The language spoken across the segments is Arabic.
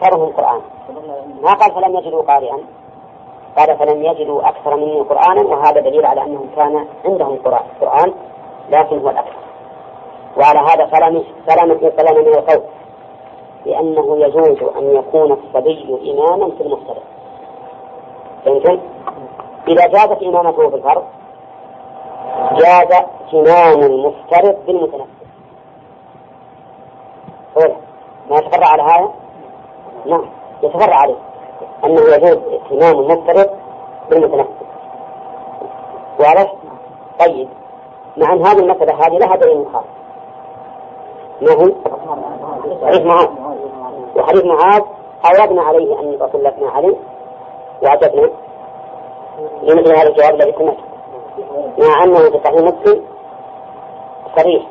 أكثرهم قرآن ما قال فلم يجدوا قارئا. قال فلم يجدوا أكثر مني قرآنا وهذا دليل على أنهم كان عندهم قرآن لكن هو الأكثر. وعلى هذا سلامة سلامة من القول لأنه يجوز أن يكون الصبي إماما في المفترض فهمتم؟ إذا جازت إمامته في الفرض جاز إمام المفترض بالمتنفس ما يتفرع على هذا؟ نعم. يتفرع عليه. أنه يجوز ائتمام المفترض بالمتنفس. واضح؟ طيب. مع أن هذه المسألة هذه لها دليل خاص ما هو؟ حديث معاذ. وحديث معاذ عوضنا عليه أن الرسول أثنى عليه. وعجبنا لمثل هذا الجواب الذي سمعته. مع أنه في صحيح مسلم صريح.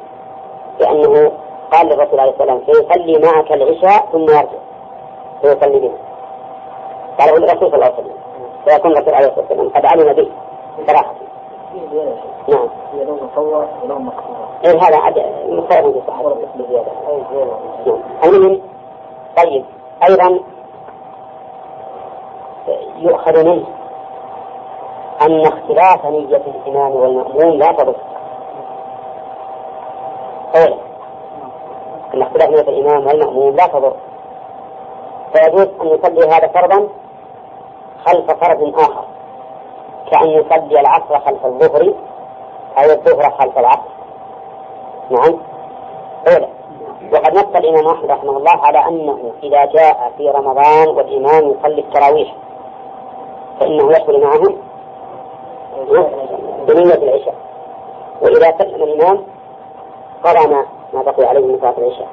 بأنه قال للرسول عليه السلام سيصلي معك العشاء ثم يرجع. فيصلي بها قاله للرسول صلى الله عليه وسلم فيكون الرسول عليه الصلاة والسلام قد علم به صراحة نعم. إيه هذا عد مختلف في الصحابة. نعم. المهم طيب أيضا يؤخذ منه أن اختلاف نية الإمام والمأموم لا تضر. أولا أن اختلاف نية الإمام والمأموم لا تضر. فيجوز أن يصلي هذا فرضا خلف فرض آخر. كأن يصلي العصر خلف الظهر أو الظهر خلف العصر. نعم. أولا وقد نص الإمام أحمد رحمه الله على أنه إذا جاء في رمضان والإمام يصلي التراويح فإنه يدخل معهم بنية العشاء. وإذا سلم الإمام ما ما بقي عليه من صلاة العشاء.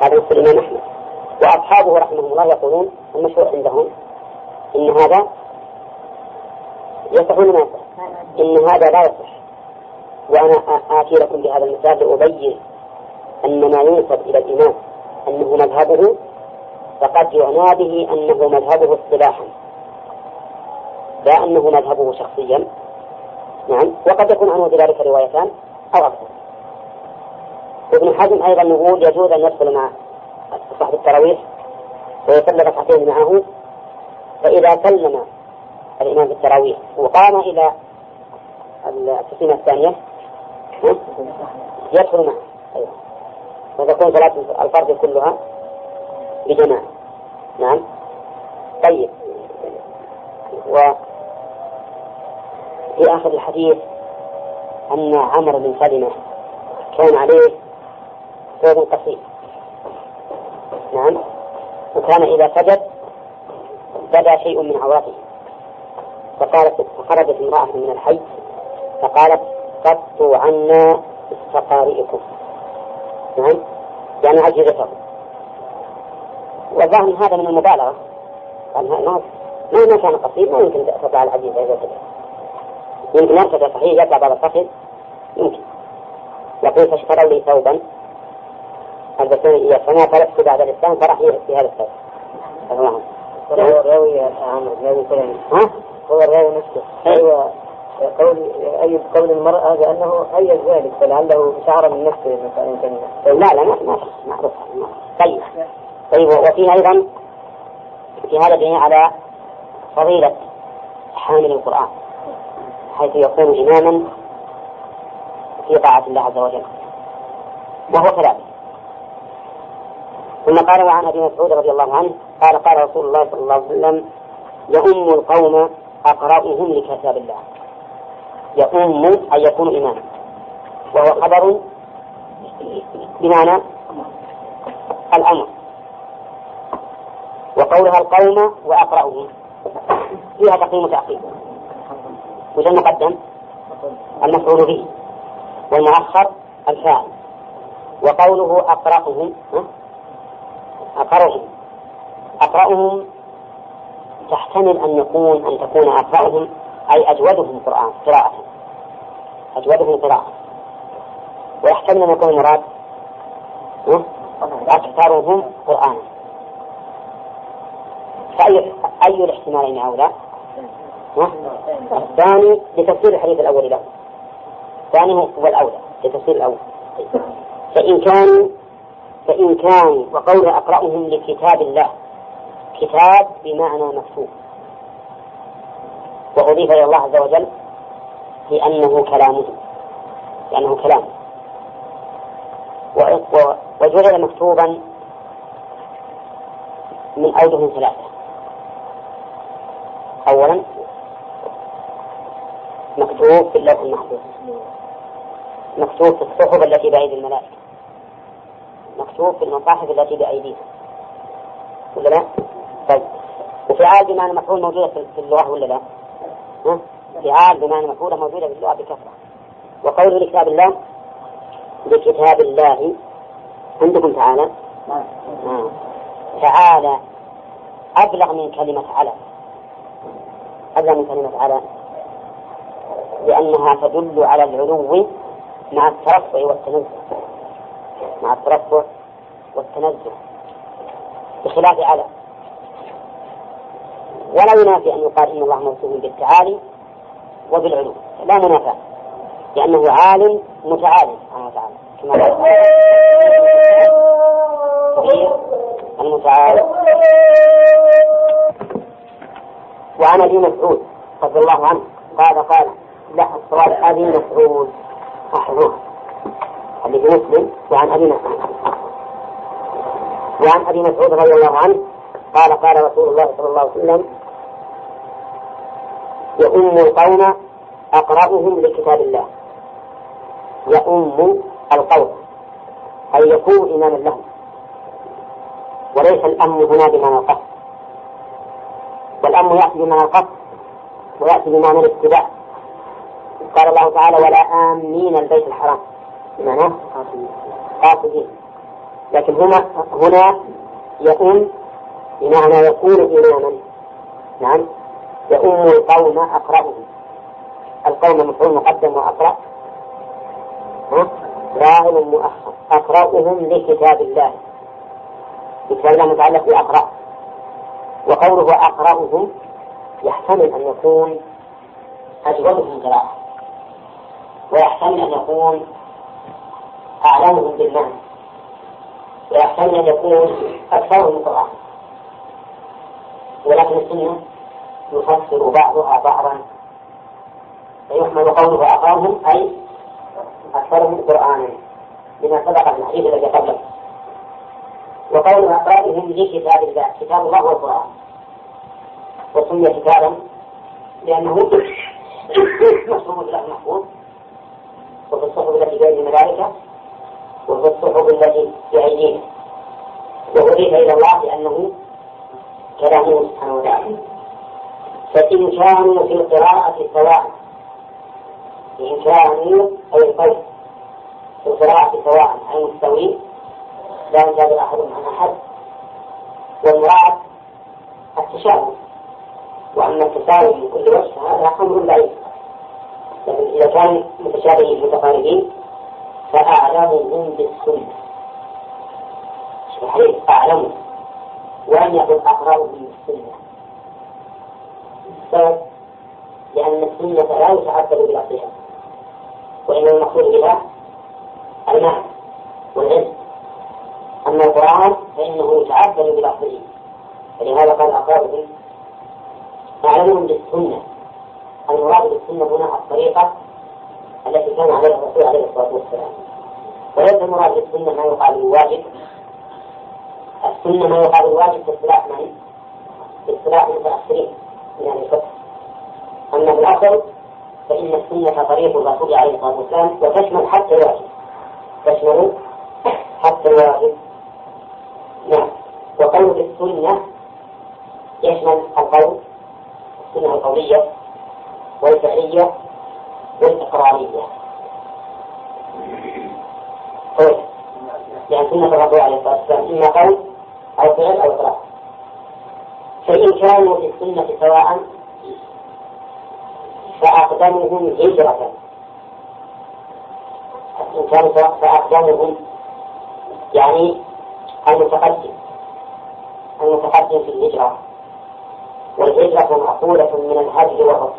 هذا نص الإمام أحمد. وأصحابه رحمهم الله يقولون المشهور عندهم إن هذا يصح ولا؟ إن هذا لا يصح. وأنا آتي لكم بهذا المثال لأبين أن ما ينسب إلى الإمام أنه مذهبه فقد يعنى به أنه مذهبه اصطلاحا. لا أنه مذهبه شخصيا. نعم. وقد يكون عنه بذلك روايتان أو أكثر. ابن حزم أيضا يقول يجوز أن يدخل مع صاحب التراويح ويصلي ركعتين معه فإذا سلم الإمام في التراويح وقام إلى التسليمة الثانية يدخل معه أيوة. وتكون صلاة الفرد كلها بجماعة نعم. طيب. و في آخر الحديث أن عمرو بن سلمة كان عليه ثوب قصير. نعم. وكان إذا سجد بدا شيء من عورته. فقالت خرجت امرأة من الحي فقالت قطوا عنا استقارئكم نعم. يعني أجهزته والظاهر هذا من المبالغة. قال ما ما كان قصير ما يمكن تطلع العجيزة إذا كذا يمكن يرتفع صحيح يطلع بعض الفخذ يمكن. يقول فاشتروا لي ثوبا. البسوني إياه فما تركت بعد الإسلام فرح في هذا الثوب الله هو الراوي عمرو الراوي ها؟ هو الراوي نفسه. أيوة قول أي قول المرأة بأنه أي ذلك فلعله شعر من نفسه مثلا لا لا ما معروف طيب. طيب وفيه أيضا في هذا دليل على فضيلة حامل القرآن حيث يكون إماما في طاعة الله عز وجل وهو كذلك. ثم قال عن أبي مسعود رضي الله عنه قال قال رسول الله صلى الله عليه وسلم يؤم القوم أقرأهم لكتاب الله. يؤم أي يكون إماما وهو خبر بمعنى الأمر. وقولها القوم وأقرأهم. فيها تقديم وتأخير. وش المقدم؟ المفعول به. والمؤخر الفاعل. وقوله أقرأهم أقرأهم. أقرأهم تحتمل أن يكون أن تكون أقرأهم أي أجودهم قرآن قراءة. أجودهم قراءة. ويحتمل أن يكون المراد أكثرهم قرآنا. فأي أي الاحتمالين أولى؟ الثاني لتفسير الحديث الأول له. الثاني هو الأولى. لتفسير الأول. فإن كانوا فإن كانوا وقول أقرأهم لكتاب الله. كتاب بمعنى مكتوب. وأضيف إلى الله عز وجل لأنه كلامه. لأنه كلام. وجعل مكتوبا من أوجه ثلاثة. أولا مكتوب في اللوح المحفوظ. مكتوب في الصحف التي بأيدي الملائكة. مكتوب في المصاحف التي بأيديهم ولا لا؟ طيب وفعال بمعنى مفعول موجودة في اللغة ولا لا؟ ها؟ فعال بمعنى مفعولة موجودة في اللغة بكثرة وقول لكتاب الله لكتاب الله عندكم تعالى آه. تعالى أبلغ من كلمة على أبلغ من كلمة على لأنها تدل على العلو مع الترفع والتنزه مع الترفع والتنزه بخلاف على. ولا ينافي أن يقال إن الله موصوف بالتعالي وبالعلو. لا منافاة. لأنه عالم متعالي سبحانه وتعالى. كما قال. المتعالي. وعن ابي مسعود رضي الله عنه. قال قال لا الصواب ابي مسعود. احفظوه حديث مسلم وعن أبي مسعود. وعن أبي مسعود رضي الله عنه قال قال رسول الله صلى الله عليه وسلم يؤم القوم أقرأهم لكتاب الله يؤم القوم أي يكون إماما لهم وليس الأم هنا بمعنى القصد. والأم يأتي بمعنى القصد ويأتي بمعنى الاتباع. قال الله تعالى ولا آمين البيت الحرام. بمعنى قاصدين لكن هنا هنا يؤم بمعنى يكون إماما نعم. يؤم القوم أقرأهم. القوم مفعول مقدم وأقرأ. فاعل مؤخر. أقرأهم لكتاب الله. كتاب الله متعلق بأقرأ. وقوله أقرأهم يحتمل أن يكون أجودهم قراءة. ويحتمل أن يكون أعلمهم بالمعنى ويحتمل أن يكون أكثرهم قراءة ولكن السنة يفسر بعضها بعضا فيحمل قوله أقامهم أي أكثرهم قرآنا لما سبق في الحديث الذي قبله. وقول أقرائهم لكتاب الله كتاب الله هو القرآن وسمي كتابا لأنه مكتوب له محفوظ وفي الصحف التي بأيدي الملائكة وفي الصحف التي بأيدينا وأضيف إلى الله لأنه كلامه سبحانه وتعالى. فإن كانوا في القراءة سواء إن كانوا أي القول في القراءة سواء أي مستوي لا يجاز أحد عن أحد. والمراد التشابه. وأما التساوي من كل وجه هذا أمر بعيد. لكن إذا كان متشابهين متقاربين فأعلمهم بالسنة. صحيح أعلمهم ولم يقل أقرأهم بالسنة السبب لأن السنة لا يتعبد بلفظها وإنما المقصود بها المعنى والعلم. أما القرآن فإنه يتعبد بلفظه فلهذا قال أقرأهم أعلمهم بالسنة. المراد بالسنة هنا الطريقة التي كان عليها الرسول عليه الصلاة والسلام. وليس المراد بالسنة ما يقال بالواجب السنة ما يقال بالواجب في اصطلاح من؟ في اصطلاح المتأخرين من أهل الفقه. أما في الأصل فإن السنة طريق الرسول عليه الصلاة والسلام وتشمل حتى الواجب. تشمل حتى الواجب. نعم. وقول السنة يشمل القول السنة القولية والفعلية والإقرارية طيب. يعني سنة الرسول عليه الصلاة والسلام إما قول أو فعل أو إقرار فإن كانوا في السنة سواء فأقدمهم هجرة. إن كانوا فأقدمهم يعني المتقدم. المتقدم في الهجرة. والهجرة معقولة من الهجر وهو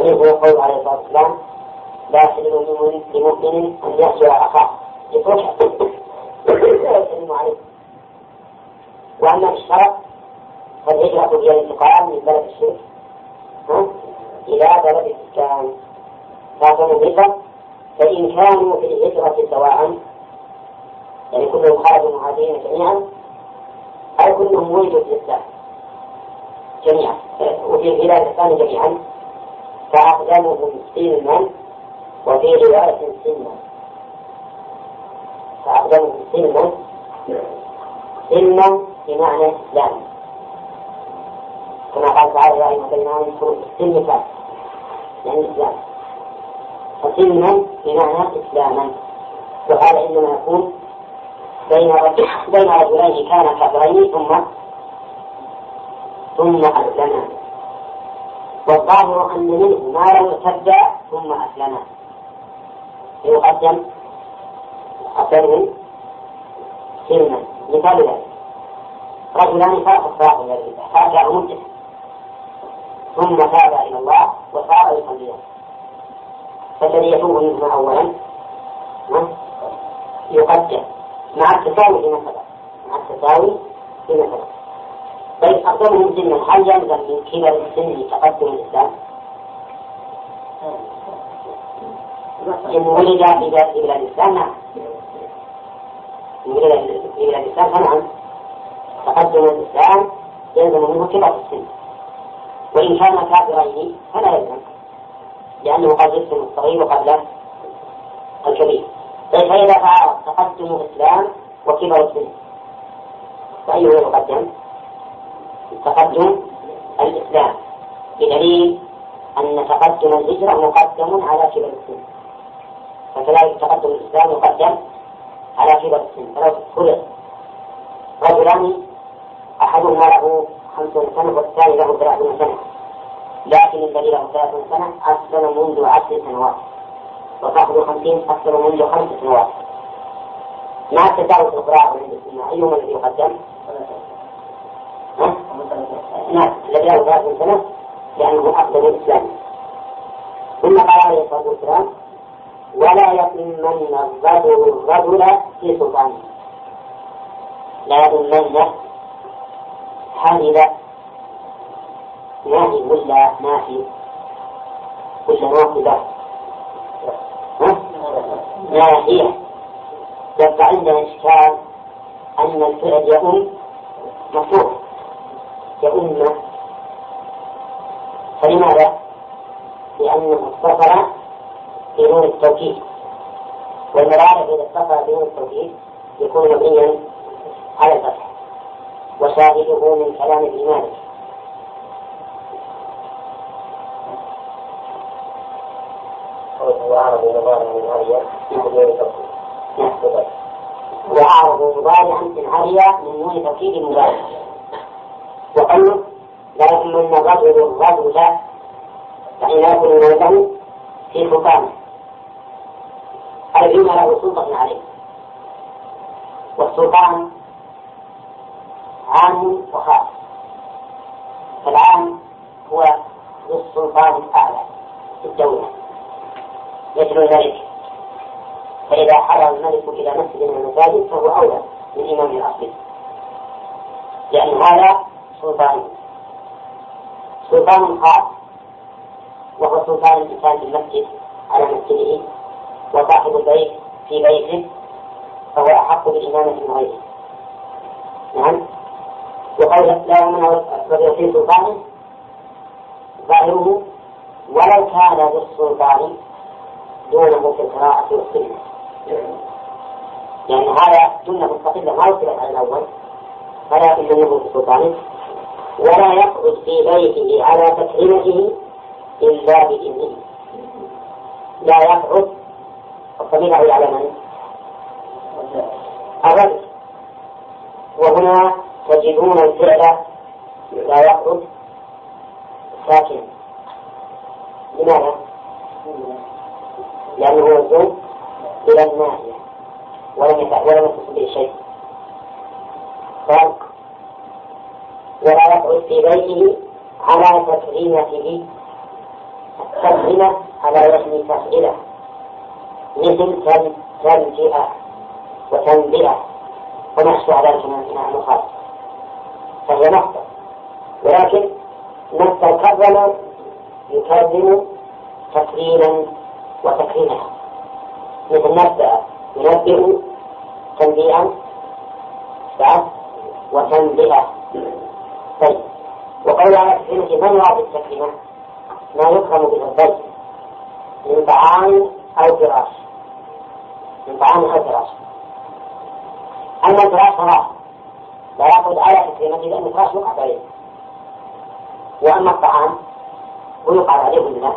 ومنه يقول عليه الصلاة والسلام لا يحل لمؤمن أن يهجر أخاه يسلم عليه وأما في الشرع فالهجرة هي الانتقال من بلد الشرك. إلى بلد الإسلام. لكن الهجرة فإن كانوا في الهجرة سواء يعني كلهم خرجوا مهاجرين جميعا أو كلهم ولدوا في الإسلام جميعا وفي بلاد الإسلام جميعا. فأقدمهم سنا وفي رواية سنا فأقدمهم سنا سنا بمعنى إسلام. كما قال تعالى يا أيها الذين آمنوا السن كان يعني الإسلام فسنا بمعنى إسلاما وهذا إنما يكون بين رجلين كان كافرين ثم ثم أسلما والظاهر أن منه ما لم يرتد ثم أسلما يقدم أسلم سلما مثال ذلك. رجلان فرق الصلاة الذي تحتاج مدة ثم تاب إلى الله وصار يصليان. فالذي يتوب منهما أولا يقدم مع التساوي في مثلا مع التساوي في مثلا طيب أقدمهم سنا هل يلزم من كبر السن تقدم الإسلام؟ إن ولد في بلاد الإسلام نعم في بلاد الإسلام فنعم تقدم الإسلام يلزم منه كبر السن وإن كان كافرين فلا يلزم لأنه قد يسلم الصغير قبل الكبير فإذا تعارض تقدم الإسلام وكبر السن فأيه يقدم؟ تقدم الإسلام. بدليل أن تقدم الهجرة مقدم على كبر السن. فكذلك تقدم الإسلام مقدم على كبر السن. فلو فرض رجلان أحدهما له خمسون سنة والثاني له ثلاثون سنة. لكن الذي له ثلاثون سنة أسلم منذ عشر سنوات. وصاحب الخمسين أسلم منذ خمس سنوات. مع التفاوت القراءة عند السنة؟ أيهما الذي يقدم؟ نعم الذي له ثلاثون سنة لأنه أقدم الإسلام ثم قال عليه الصلاة والسلام ولا يتمن الرجل الرجل في سلطانه لا يتمن هل ناهي ولا نافي ولا ناقضة ناهية يبقى عندنا إشكال أن الفعل يؤم مفروض يؤم فلماذا؟ لأنه اتصل بنون التوكيد والمضارع إذا اتصل بنون التوكيد يكون مبنيا على الفتح وشاهده من كلام ابن مالك وأعرض مضارعا من هريا وأعرض مضارعا من نون توكيد المضارع وقوله لا يؤمن الرجل الرجل لا يكون له في سلطانه أي له سلطة عليه. والسلطان عام وخاص. فالعام هو ذو السلطان الأعلى في الدولة. مثل ذلك. فإذا حضر الملك إلى مسجد من المساجد فهو أولى من إمام الأصلي لأن هذا سلطان. سلطان خاص وهو سلطان الإنسان في المسجد على مسجده. وصاحب البيت في بيته. فهو أحق بالإمامة من غيره نعم. وقول لا يمنع الرجل في ظاهره ولو كان بالسلطان دونه في القراءة والسنة. يعني هذا جملة مستقلة ما وصلت على الأول. فلا يمنعه في سلطانه ولا يخرج في بيته على تكريمته إلا بإذنه. لا يخرج الضمير على من؟ الرجل. وهنا تجدون الفعل لا يخرج ساكنا لماذا؟ لأنه منسوب إلى الناحية ولم ولم يتصل به شيء قال ولا يخرج في بيته على تكريمته تكريمة على وزن تفعيلة مثل تنجئة وتنبئة ونحسب على ذلك من المخالف وهي مصدر ولكن نفس الكرم يكرم تكريما وتكريما. مثل نبدأ ينبئ تنبيئا وتنبئة. طيب وقول تكريمة من يعطي التكريمة ما يكرم به الضيف من طعام أو فراش. من طعام أو فراش. أما الفراش فراش لا يأخذ على تكريمته لأن الفراش يقعد عليه. وأما الطعام ويقعد عليه ولا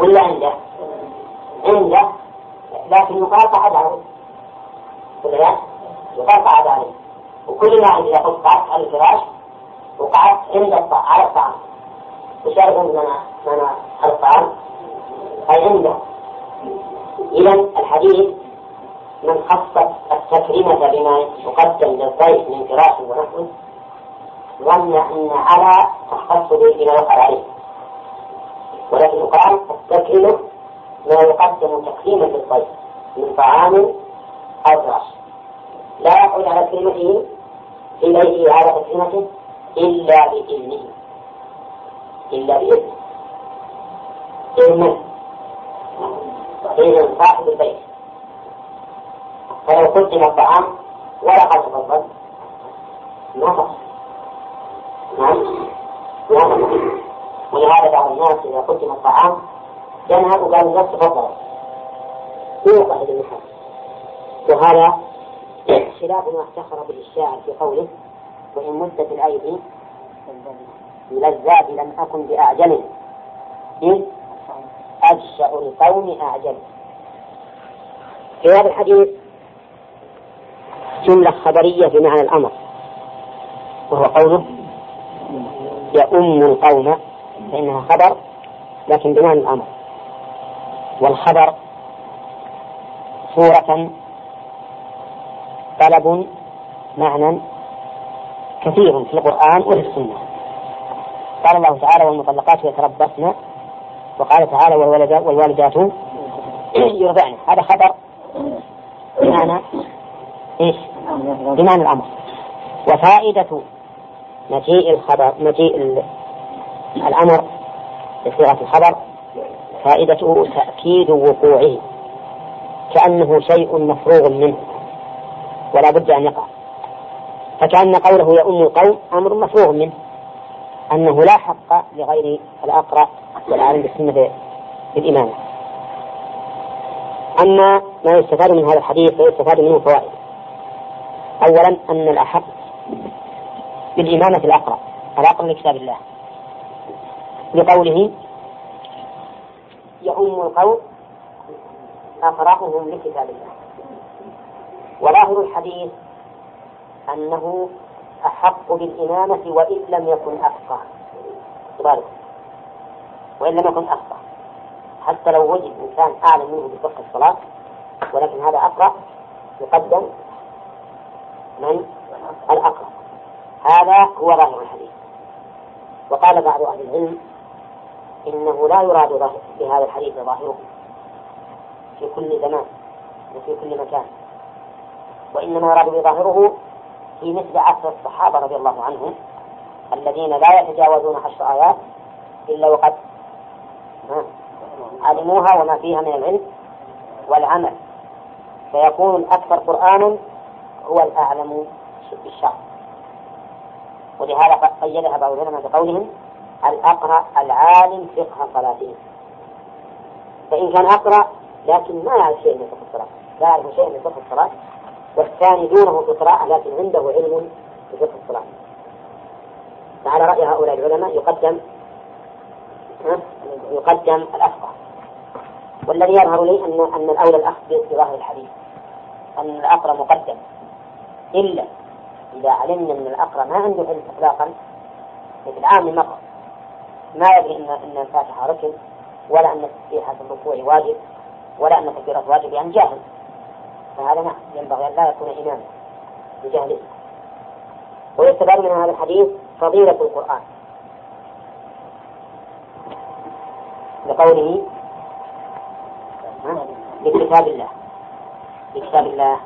ولا عنده. عنده. لكن يقال قعد عليه ولا لا؟ يقال عليه وكل ما عندي يقول قعدت على الفراش وقعدت عند الطعام على الطعام. وش يعرفون معنى معنى الطعام؟ أي عنده إذا الحديث من خص التكريمة بما يقدم للضيف من فراش ونحوه ظن أن على تختص به بما يقع عليه. ولكن يقال التكريمة ما يقدم تكريما للضيف من طعام أو فراش. لا يقعد على كلمته بيته على تكريمته إلا بإذنه. إلا بإذنه. إذن إذن صاحب البيت. فلو قدم الطعام ولا قد تفضل ما نعم ما ولهذا بعض الناس إذا قدم الطعام ينهى وقال الناس تفضل. يوقع للنحاس وهذا خلاف ما افتخر به الشاعر في قوله وإن مدت الأيدي للذات لم أكن بأعجم إذ أجشع القوم أعجم في هذا الحديث جملة خبرية بمعنى الأمر وهو قوله يؤم القوم فإنها خبر لكن بمعنى الأمر والخبر صورة طلب معنى كثير في القرآن وفي السنة. قال الله تعالى والمطلقات يتربصن. وقال تعالى والوالدات يرضعن. هذا خبر بمعنى إيش؟ بمعنى الأمر. وفائدة مجيء الخبر مجيء الأمر بصيغة الخبر فائدته تأكيد وقوعه كأنه شيء مفروغ منه. ولا بد أن يقع. فكأن قوله يؤم القوم أمر مفروغ منه. أنه لا حق لغير الأقرأ والعالم بالسنة بالإمامة أما ما يستفاد من هذا الحديث فيستفاد منه فوائد. أولا أن الأحق بالإمامة الأقرأ الأقرأ لكتاب الله. لقوله يؤم القوم أقرأهم لكتاب الله. وظاهر الحديث أنه أحق بالإمامة وإن لم يكن أفقه. ذلك وإن لم يكن أفقه. حتى لو وجد إنسان أعلم منه بفقه الصلاة ولكن هذا أقرأ يقدم من؟ الأقرأ. هذا هو ظاهر الحديث. وقال بعض أهل العلم إنه لا يراد بهذا الحديث ظاهره في كل زمان وفي كل مكان. وإنما يراد بظاهره في مثل عصر الصحابة رضي الله عنهم الذين لا يتجاوزون عشر آيات إلا وقد علموها وما فيها من العلم والعمل. فيكون الأكثر قرآنا هو الأعلم بالشرع ولهذا قيدها بعض العلماء بقولهم الأقرأ العالم فقه صلاتهم فإن كان أقرأ لكن ما يعرف شيء من فقه الصلاة لا يعرف شيء من فقه الصلاة والثاني دونه في القراءة لكن عنده علم في فقه الصلاة. فعلى رأي هؤلاء العلماء يقدم يقدم الأفقه والذي يظهر لي أن أن الأولى الأخذ في ظاهر الحديث أن الأقرأ مقدم. إلا إذا علمنا أن الأقرأ ما عنده علم إطلاقا مثل عام مقر ما يدري أن أن الفاتحة ركن ولا أن التسبيحة الركوع واجب ولا أن التكبيرات واجب يعني جاهل. فهذا نعم ينبغي أن لا يكون إماما بجهله ويستفاد من هذا الحديث فضيلة القرآن. لقوله بكتاب الله. بكتاب الله.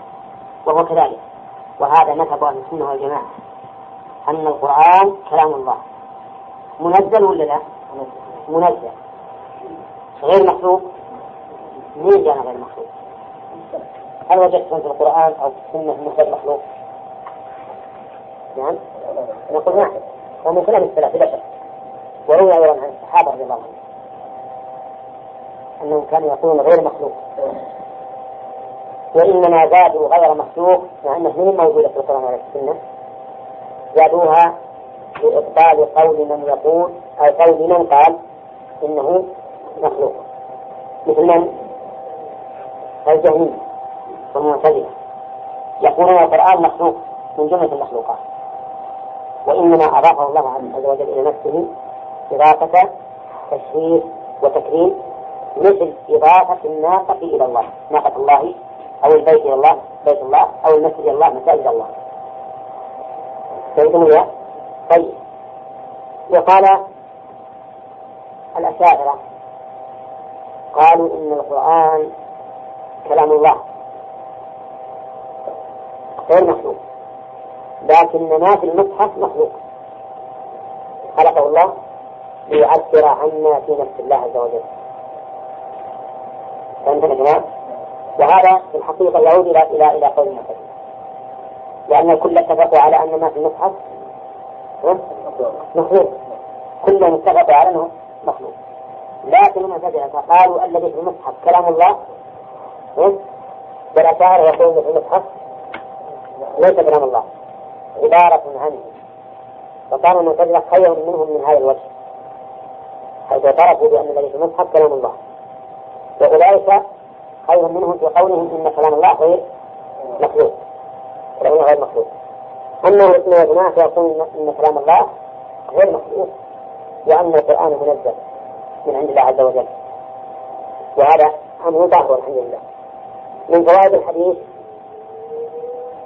وهو كذلك. وهذا مذهب أهل السنة والجماعة. أن القرآن كلام الله. منزل ولا لا؟ منزل. غير مخلوق؟ مين جانا غير مخلوق؟ هل وجدتم في القرآن أو في السنة مثل مخلوق؟ نعم. نقول نعم ومن كلام السلف بلا شك. وروي أيضا عن الصحابة رضي الله عنهم. أنهم كانوا يقولون غير مخلوق. وإنما زادوا غير مخلوق مع أنه من موجودة في القرآن ولا السنة. زادوها لإبطال قول من يقول أو قول من قال إنه مخلوق. مثل من؟ الجهمية. والمعتزلة يقولون القرآن مخلوق من جملة المخلوقات. وإنما أضافه الله عز وجل إلى نفسه إضافة تشريف وتكريم مثل إضافة الناقة إلى الله. ناقة الله أو البيت إلى الله بيت الله أو المسجد إلى الله مساجد الله. فهمتم طيب. وقال الأشاعرة قالوا إن القرآن كلام الله. غير مخلوق. لكن ما في المصحف مخلوق. خلقه الله ليعبر عنا في نفس الله عز وجل. فهمتم يا جماعة؟ وهذا في الحقيقة يعود إلى إلى إلى قول المعتزلة لأن الكل اتفقوا على أن ما في المصحف مخلوق. كلهم اتفقوا على أنه مخلوق. لكن المعتزلة قالوا الذي في المصحف كلام الله والأشاعرة يقولون في المصحف ليس كلام الله عبارة عنه. فقالوا المعتزلة خير منهم من هذا الوجه حيث اعترفوا بأن الذي في المصحف كلام الله. وأولئك خير منهم في قولهم إن كلام الله غير مخلوق كلام غير مخلوق. أما الاسم والجماعة فيقول إن كلام الله غير مخلوق وأن القرآن منزل من عند الله عز وجل. وهذا أمر ظاهر الحمد لله. من فوائد الحديث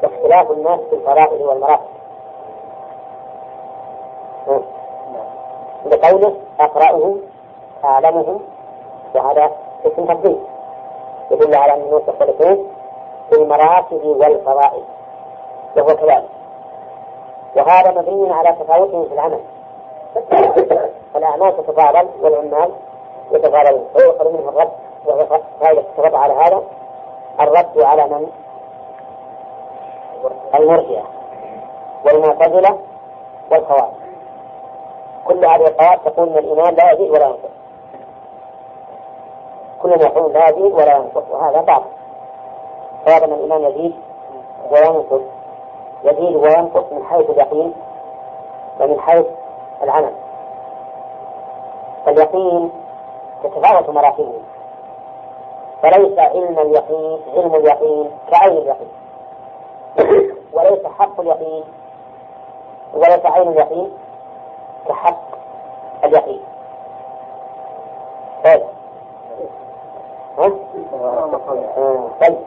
اختلاف الناس في الفرائض والمراتب. بقوله أقرأهم أعلمهم وهذا اسم تفضيل يدل على أن الناس يختلفون في المراتب والفرائض. وهو كذلك وهذا مبني على تفاوتهم في العمل. الأعمال تتفاضل والعمال يتفاضلون. فيؤخذ منه الرد وهو فائدة على هذا. الرد على من؟ المرجئة والمعتزلة والخوارج. كل هذه القواعد تقول ان الإيمان لا يزيد ولا ينقص كلهم يقولون لا يزيد ولا ينقص وهذا باطل. هذا من الإيمان يزيد وينقص يزيد وينقص من حيث اليقين ومن حيث العمل. فاليقين تتفاوت مراتبه فليس علم اليقين علم اليقين كعين اليقين. وليس حق اليقين وليس عين اليقين كحق اليقين. طيب. ها؟ طيب.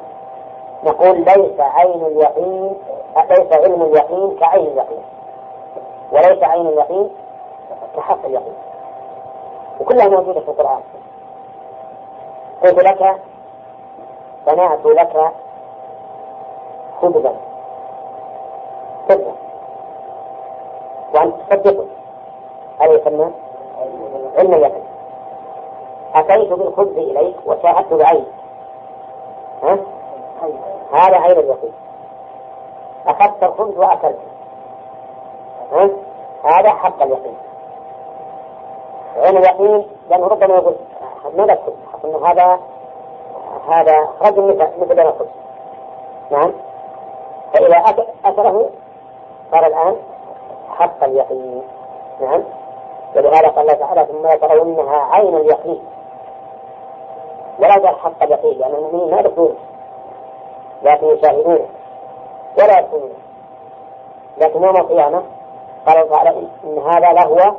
نقول ليس عين اليقين ليس علم اليقين كعين اليقين. وليس عين اليقين كحق اليقين. وكلها موجودة في القرآن. قلت لك صنعت لك خبزا. خبزا. وأنت تصدقه. هذا يسمى علم اليقين. أتيت بالخبز إليك وشاهدت بعيني ها؟ هذا عين اليقين. أخذت الخبز وأكلت. ها؟ هذا حق اليقين. عين اليقين لأنه ربما يقول ماذا الخبز؟ أنه هذا هذا مثل مثل الخبز. نعم. فإذا أكله صار الآن حق اليقين. نعم. ولهذا قال الله تعالى ثم يترونها عين اليقين. ولا قال حق اليقين لأن المؤمنين ما يدخلون لكن يشاهدونه ولا يدخلونه لكن يوم القيامة قال الله تعالى إن هذا لهو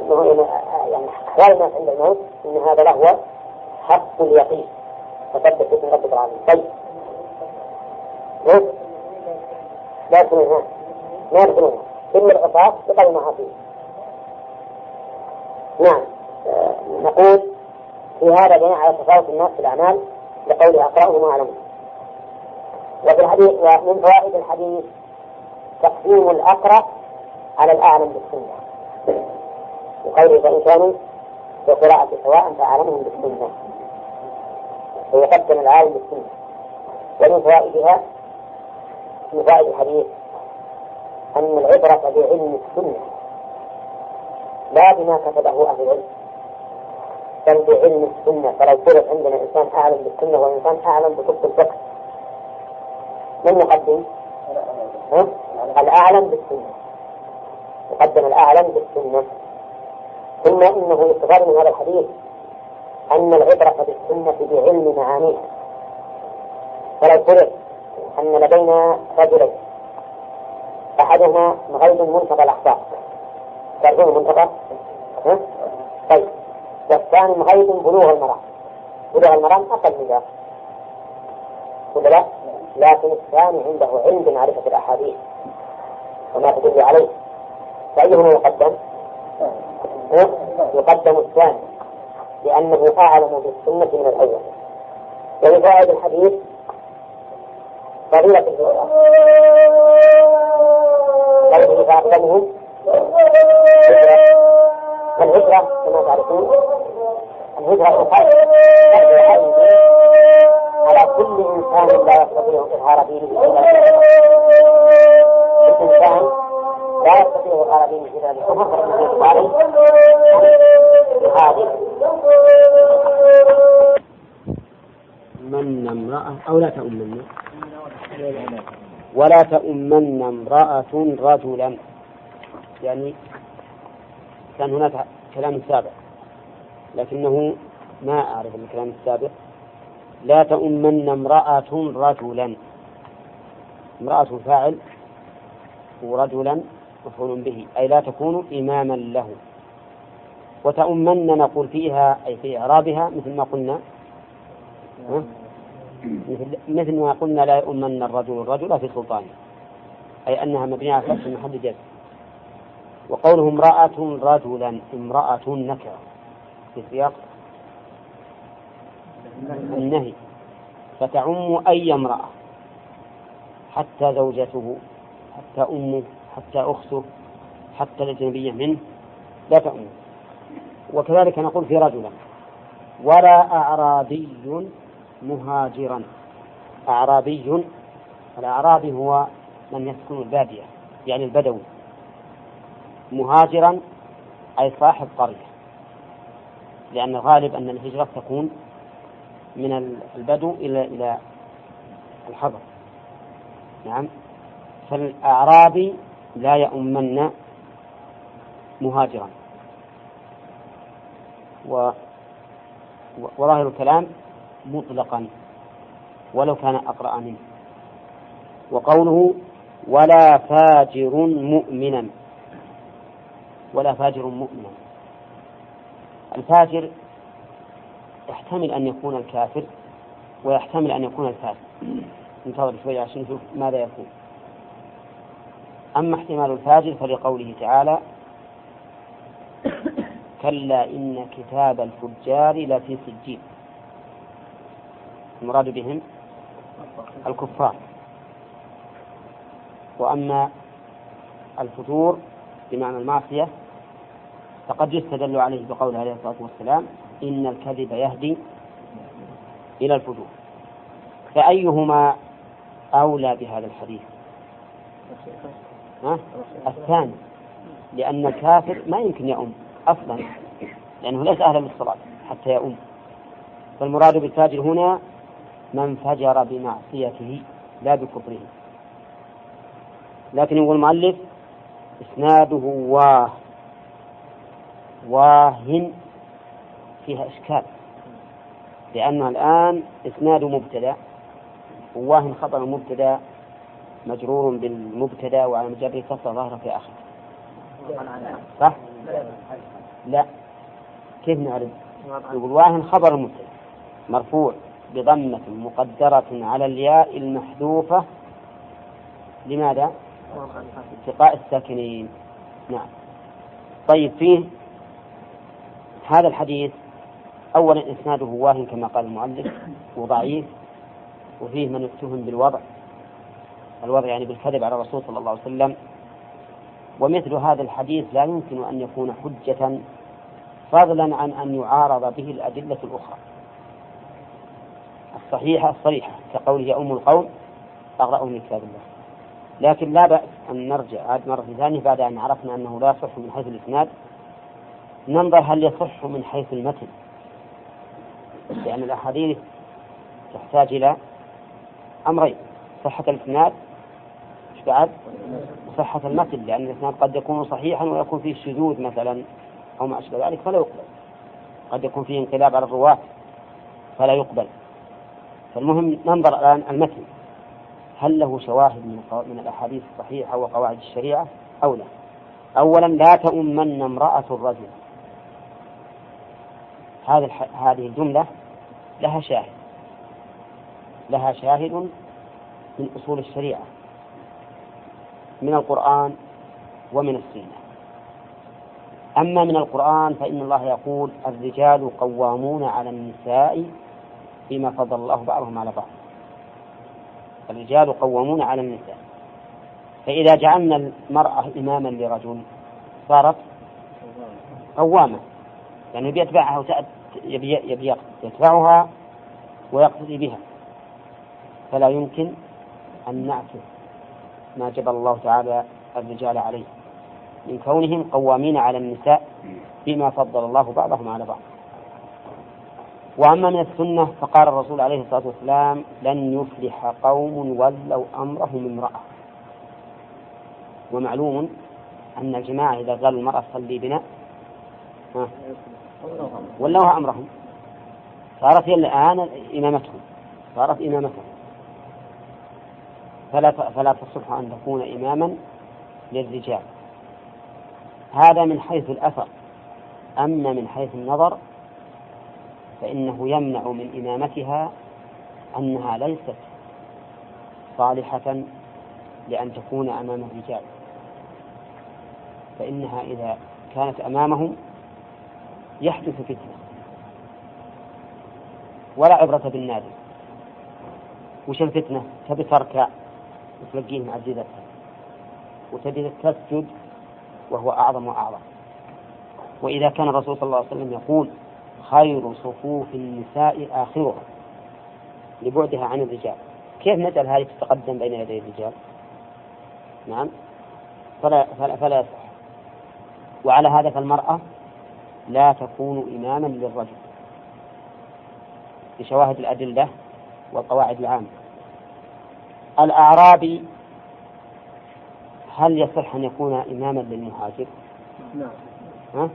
إنه يعني احوال الناس عند الموت إن هذا لهو حق اليقين. فثبت باسم ربك العظيم. طيب. لا يدخلونها ما يدخلونها إلا العصاة بقدر ما فيه نعم. آه نقول في هذا بناء على تفاوت الناس في الأعمال لقوله أقرأه ما أعلمه. وفي الحديث ومن فوائد الحديث تقديم الأقرب على الأعلم بالسنة. وقوله فإن كانوا في قراءة سواء فأعلمهم بالسنة. ويقدم العالم بالسنة. ومن فوائدها من فوائد الحديث أن العبرة بعلم السنة لا بما كتبه أهل العلم بل بعلم السنة. فلو فرض عندنا إنسان أعلم بالسنة وإنسان أعلم بكتب الفقه من يقدم؟ الأعلم بالسنة. يقدم الأعلم بالسنة. ثم إنه يستفاد من هذا الحديث أن العبرة بالسنة بعلم معانيها. فلو فرض أن لدينا رجلين أحدهما غير منتقى الأخبار. تعرفون منتقى؟ طيب. والثاني غير بلوغ المرام. بلوغ المرام أقل من ذلك. ولا لا؟ لكن الثاني عنده علم بمعرفة الأحاديث. وما تدل عليه. فأيهما يقدم؟ يقدم الثاني. لأنه أعلم بالسنة من الأول. ولفوائد الحديث فضيلة الهجرة قوله فأقدمهم الهجرة كما تعرفون الهجرة على كل إنسان لا يستطيع إظهار دينه الإنسان لا يستطيع إظهار دينه إلا بالكفر فإنه يجب عليه هذه من امرأة أو لا تؤمن ولا تؤمن امرأة رجلا. يعني كان هناك كلام سابق لكنه ما أعرف الكلام السابق. لا تؤمن امرأة رجلا. امرأة فاعل ورجلا مفعول به أي لا تكون إماما له. وتؤمن نقول فيها أي في إعرابها مثل ما قلنا مثل ما قلنا لا يؤمن الرجل الرجل في سلطانه أي أنها مبنية على فتح محل جزم وقوله امرأة رجلا امرأة نكرة في سياق النهي. فتعم أي امرأة حتى زوجته حتى أمه حتى أخته حتى الأجنبية منه لا تؤمن وكذلك نقول في رجلا ولا أعرابي مهاجرا أعرابي. الأعرابي هو من يسكن البادية يعني البدوي. مهاجرا أي صاحب قرية لأن الغالب أن الهجرة تكون من البدو إلى إلى الحضر. نعم. فالأعرابي لا يؤمن مهاجرا. و وظاهر الكلام مطلقا ولو كان أقرأ منه. وقوله ولا فاجر مؤمنا ولا فاجر مؤمنا. الفاجر يحتمل أن يكون الكافر ويحتمل أن يكون الفاسق. انتظر شوي عشان نشوف ماذا يكون. أما احتمال الفاجر فلقوله تعالى كلا إن كتاب الفجار لفي سجين. المراد بهم الكفار. وأما الفتور بمعنى المعصية فقد يستدل عليه بقوله عليه الصلاة والسلام إن الكذب يهدي إلى الفجور. فأيهما أولى بهذا الحديث؟ ها؟ الثاني لأن الكافر ما يمكن يؤم أصلا لأنه ليس أهلا للصلاة حتى يؤم. فالمراد بالفاجر هنا من فجر بمعصيته لا بكفره لكن يقول المؤلف إسناده واه واه فيها إشكال لأن الآن إسناد مبتدأ وواه خبر مبتدأ مجرور بالمبتدأ وعلى مجرد كسر ظاهرة في آخر صح؟ لا كيف نعرف؟ يقول واه خبر مبتدأ مرفوع بضمة مقدرة على الياء المحذوفة لماذا؟ التقاء الساكنين. نعم. طيب فيه هذا الحديث أولا إسناده واهن كما قال المؤلف وضعيف وفيه من اتهم بالوضع الوضع يعني بالكذب على الرسول صلى الله عليه وسلم. ومثل هذا الحديث لا يمكن أن يكون حجة فضلا عن أن يعارض به الأدلة الأخرى. الصحيحة الصريحة كقوله يا أم القوم أقرأوا من كتاب الله. لكن لا بأس أن نرجع عاد مرة ثانية بعد أن عرفنا أنه لا يصح من حيث الإسناد ننظر هل يصح من حيث المتن. لأن الأحاديث تحتاج إلى أمرين صحة الإسناد إيش بعد؟ صحة المتن لأن الإسناد قد يكون صحيحا ويكون فيه شذوذ مثلا أو ما أشبه ذلك فلا يقبل. قد يكون فيه انقلاب على الرواة فلا يقبل. فالمهم ننظر الآن المتن. هل له شواهد من من الأحاديث الصحيحة وقواعد الشريعة أو لا؟ أولا لا تؤمن امرأة الرجل. هذه هذه الجملة لها شاهد. لها شاهد من أصول الشريعة من القرآن ومن السنة. أما من القرآن فإن الله يقول الرجال قوامون على النساء بما فضل الله بعضهم على بعض. الرجال قوامون على النساء. فإذا جعلنا المرأة إماما لرجل صارت قوامة. يعني بيتبعها يبي, يبي يتبعها ويقتدي بها. فلا يمكن أن نعكس ما جبل الله تعالى الرجال عليه. من كونهم قوامين على النساء بما فضل الله بعضهم على بعض. وأما من السنة فقال الرسول عليه الصلاة والسلام لن يفلح قوم ولوا أمرهم امرأة. ومعلوم أن الجماعة إذا قالوا المرأة صلي بنا ولوها أمرهم. صارت هي الآن إمامتهم صارت إمامتهم. فلا فلا تصح أن تكون إماما للرجال. هذا من حيث الأثر. أما من حيث النظر فإنه يمنع من إمامتها أنها ليست صالحة لأن تكون أمام الرجال. فإنها إذا كانت أمامهم يحدث فتنة. ولا عبرة بالنادي. وش الفتنة؟ تبي تركع وتلقيه معززتها وتبي تسجد وهو أعظم وأعظم. وإذا كان الرسول صلى الله عليه وسلم يقول خير صفوف النساء آخرها لبعدها عن الرجال. كيف نجعل هذه تتقدم بين يدي الرجال؟ نعم. فلا, فلا, فلا يصح. وعلى هذا فالمرأة لا تكون إماما للرجل بشواهد الأدلة والقواعد العامة. الأعرابي هل يصح أن يكون إماما للمهاجر؟ نعم. ها؟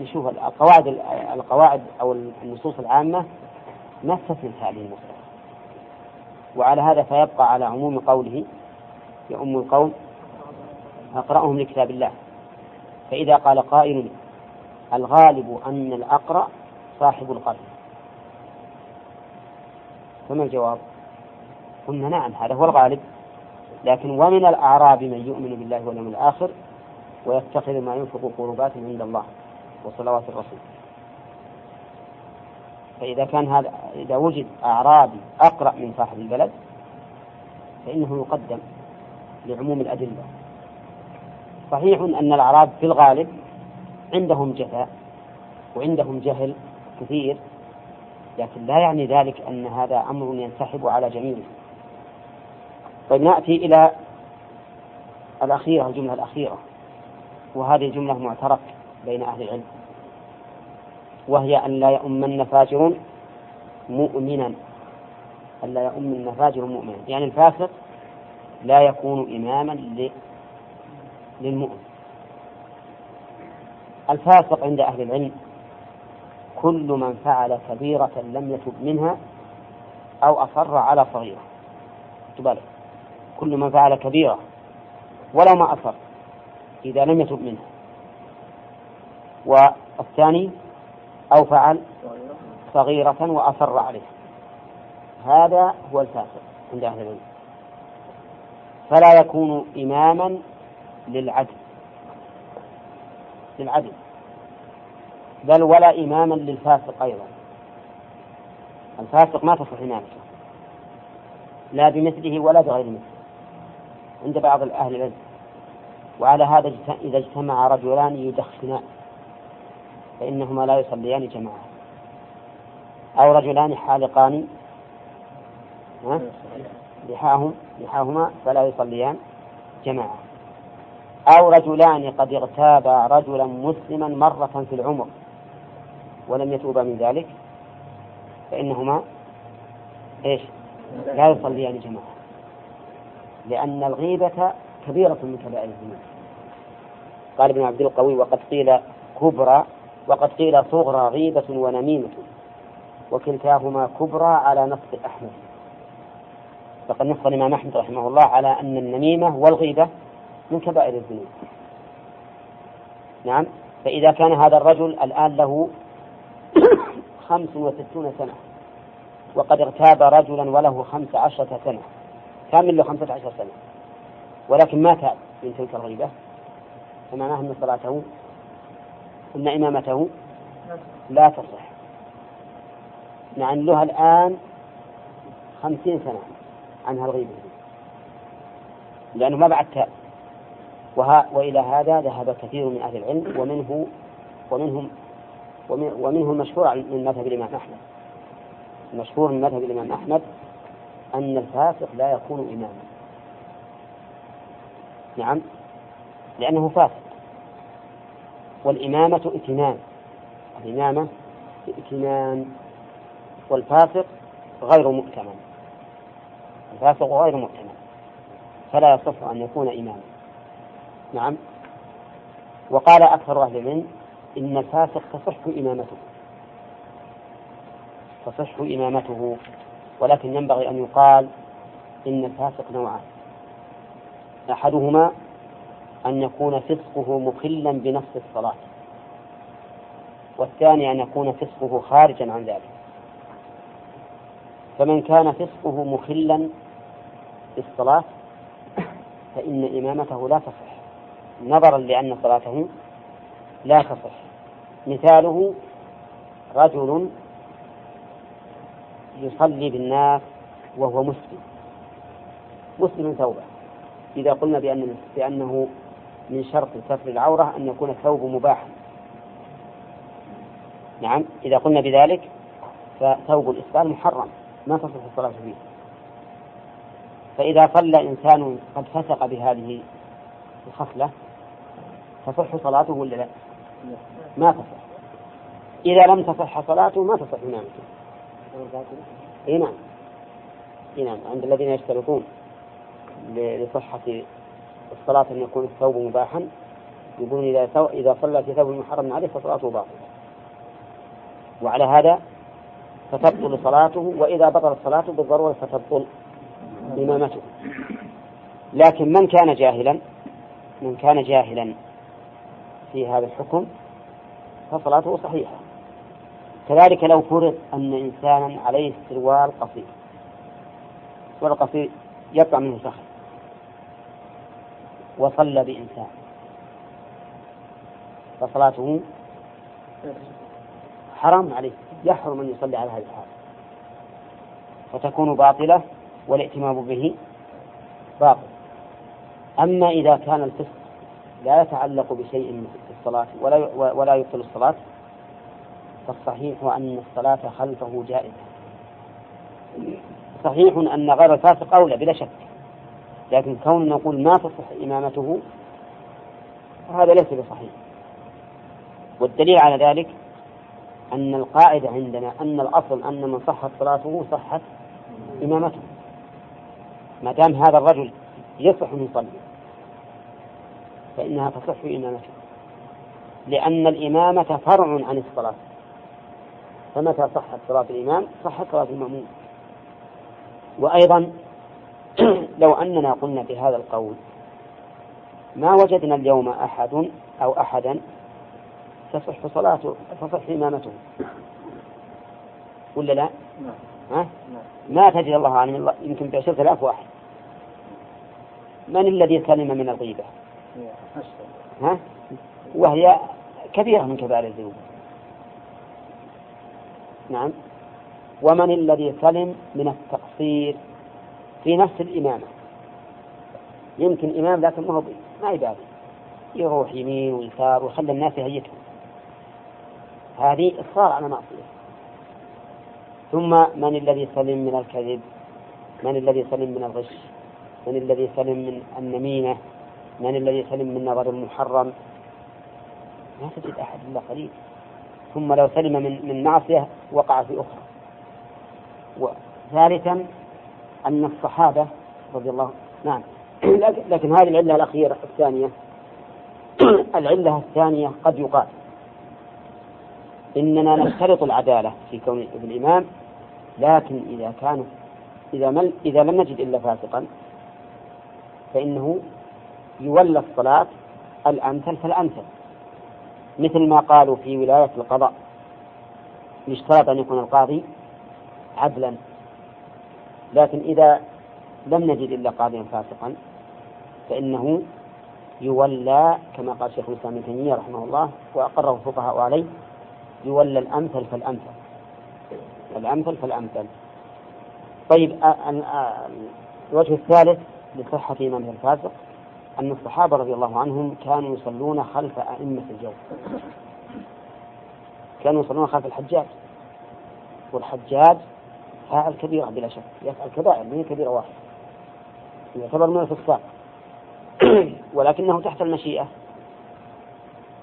نشوف القواعد القواعد أو النصوص العامة ما تستثني هذه المسألة وعلى هذا فيبقى على عموم قوله يؤم القوم أقرأهم لكتاب الله. فإذا قال قائل الغالب أن الأقرأ صاحب القلب فما الجواب؟ قلنا نعم هذا هو الغالب. لكن ومن الأعراب من يؤمن بالله واليوم الآخر ويتخذ ما ينفق قربات عند الله. وصلوات الرسول. فإذا كان هذا إذا وجد أعرابي أقرأ من صاحب البلد فإنه يقدم لعموم الأدلة. صحيح أن الأعراب في الغالب عندهم جفاء وعندهم جهل كثير لكن لا يعني ذلك أن هذا أمر ينسحب على جميعهم طيب نأتي إلى الأخيرة الجملة الأخيرة وهذه جملة معترف بين أهل العلم. وهي أن لا يؤمن فاجر مؤمنا. أن لا يؤمن فاجر مؤمنا. يعني الفاسق لا يكون إماما للمؤمن. الفاسق عند أهل العلم كل من فعل كبيرة لم يتب منها أو أصر على صغيرة. تبالغ كل من فعل كبيرة ولو ما أصر إذا لم يتب منها. والثاني أو فعل صغيرة وأصر عليها. هذا هو الفاسق عند أهل العلم. فلا يكون إماما للعدل. للعدل. بل ولا إماما للفاسق أيضا. الفاسق ما تصح إمامته لا بمثله ولا بغير مثله. عند بعض أهل العلم. وعلى هذا إذا اجتمع رجلان يدخنان. فإنهما لا يصليان جماعة. أو رجلان حالقان. لحاهم لحاهما فلا يصليان جماعة. أو رجلان قد اغتابا رجلا مسلما مرة في العمر ولم يتوبا من ذلك فإنهما إيش؟ لا يصليان جماعة. لأن الغيبة كبيرة من كبائر الذنوب قال ابن عبد القوي وقد قيل كبرى وقد قيل صغرى غيبة ونميمة وكلتاهما كبرى على نص أحمد. فقد نص الإمام أحمد رحمه الله على أن النميمة والغيبة من كبائر الذنوب. نعم فإذا كان هذا الرجل الآن له خمس وستون سنة وقد اغتاب رجلا وله خمس عشرة سنة كامل له خمسة عشر سنة ولكن ما تاب من تلك الغيبة. فمعناه أن صلاته أن إمامته لا تصح. مع أن له الآن خمسين سنة عن هالغيبة لأنه ما بعد تاب. وإلى هذا ذهب كثير من أهل العلم ومنه ومنهم ومنه المشهور من مذهب الإمام أحمد. المشهور من مذهب الإمام أحمد أن الفاسق لا يكون إماما. نعم؟ لأنه فاسق. والإمامة ائتمان. الإمامة ائتمان. والفاسق غير مؤتمن. الفاسق غير مؤتمن. فلا يصح أن يكون إماما. نعم. وقال أكثر أهل العلم إن الفاسق تصح إمامته. تصح إمامته. ولكن ينبغي أن يقال إن الفاسق نوعان. أحدهما أن يكون فسقه مخلا بنفس الصلاة والثاني أن يكون فسقه خارجا عن ذلك. فمن كان فسقه مخلا بالصلاة فإن إمامته لا تصح نظرا لأن صلاته لا تصح. مثاله رجل يصلي بالناس وهو مسلم مسلم توبة. إذا قلنا بأن بأنه من شرط ستر العورة أن يكون الثوب مباحا. نعم إذا قلنا بذلك فثوب الإسبال محرم ما تصح الصلاة فيه. فإذا صلى إنسان قد فسق بهذه الخصلة تصح صلاته ولا لا؟ ما تصح. إذا لم تصح صلاته ما تصح إمامته. إي نعم. إي نعم. عند الذين يشترطون لصحة الصلاة أن يكون الثوب مباحا يقولون إذا إذا صلى في ثوب محرم عليه فصلاته باطلة. وعلى هذا فتبطل صلاته وإذا بطلت صلاته بالضرورة فتبطل إمامته. لكن من كان جاهلا من كان جاهلا في هذا الحكم فصلاته صحيحة. كذلك لو فرض أن إنسانا عليه سروال قصير. سروال قصير يقع منه سخن وصلى بإنسان. فصلاته حرام عليه يحرم أن يصلي على هذه الحال. فتكون باطلة والائتمام به باطل. أما إذا كان الفسق لا يتعلق بشيء من الصلاة ولا ولا يبطل الصلاة فالصحيح أن الصلاة خلفه جائزة. صحيح أن غير الفاسق أولى بلا شك. لكن كون نقول ما تصح إمامته هذا ليس بصحيح. والدليل على ذلك أن القاعدة عندنا أن الأصل أن من صحت صلاته صحت إمامته. ما دام هذا الرجل يصح أن يصلي فإنها تصح إمامته. لأن الإمامة فرع عن الصلاة. فمتى صحت صلاة الإمام؟ صحت صلاة المأموم. وأيضا لو أننا قلنا بهذا القول ما وجدنا اليوم أحد أو أحدا تصح صلاته تصح إمامته ولا لا؟ ها؟ ما تجد الله أعلم يمكن بعشرة آلاف واحد من الذي سلم من الغيبة؟ ها؟ وهي كثيرة من كبائر الذنوب نعم ومن الذي سلم من التقصير في نفس الإمامة. يمكن إمام لكن ما هو ما يبالي. يروح يمين ويسار ويخلي الناس يهيتهم هذه إصرار على معصية. ثم من الذي سلم من الكذب؟ من الذي سلم من الغش؟ من الذي سلم من النميمة؟ من الذي سلم من نظر المحرم؟ ما تجد أحد إلا قليل. ثم لو سلم من من معصية وقع في أخرى. وثالثا أن الصحابة رضي الله نعم. لكن هذه العلة الأخيرة الثانية. العلة الثانية قد يقال إننا نشترط العدالة في كون ابن الإمام لكن إذا كان إذا, مل إذا لم نجد إلا فاسقا فإنه يولى الصلاة الأمثل فالأمثل. مثل ما قالوا في ولاية القضاء يشترط أن يكون القاضي عدلا. لكن إذا لم نجد إلا قاضيا فاسقا فإنه يولى كما قال شيخ الإسلام ابن تيمية رحمه الله وأقره الفقهاء عليه يولى الأمثل فالأمثل. الأمثل فالأمثل. طيب الوجه الثالث لصحة إمامه الفاسق أن الصحابة رضي الله عنهم كانوا يصلون خلف أئمة الجو. كانوا يصلون خلف الحجاج. والحجاج فاعل كبيرة بلا شك. يفعل كبائر من كبيرة واحدة. يعتبر من الفساق ولكنه تحت المشيئة.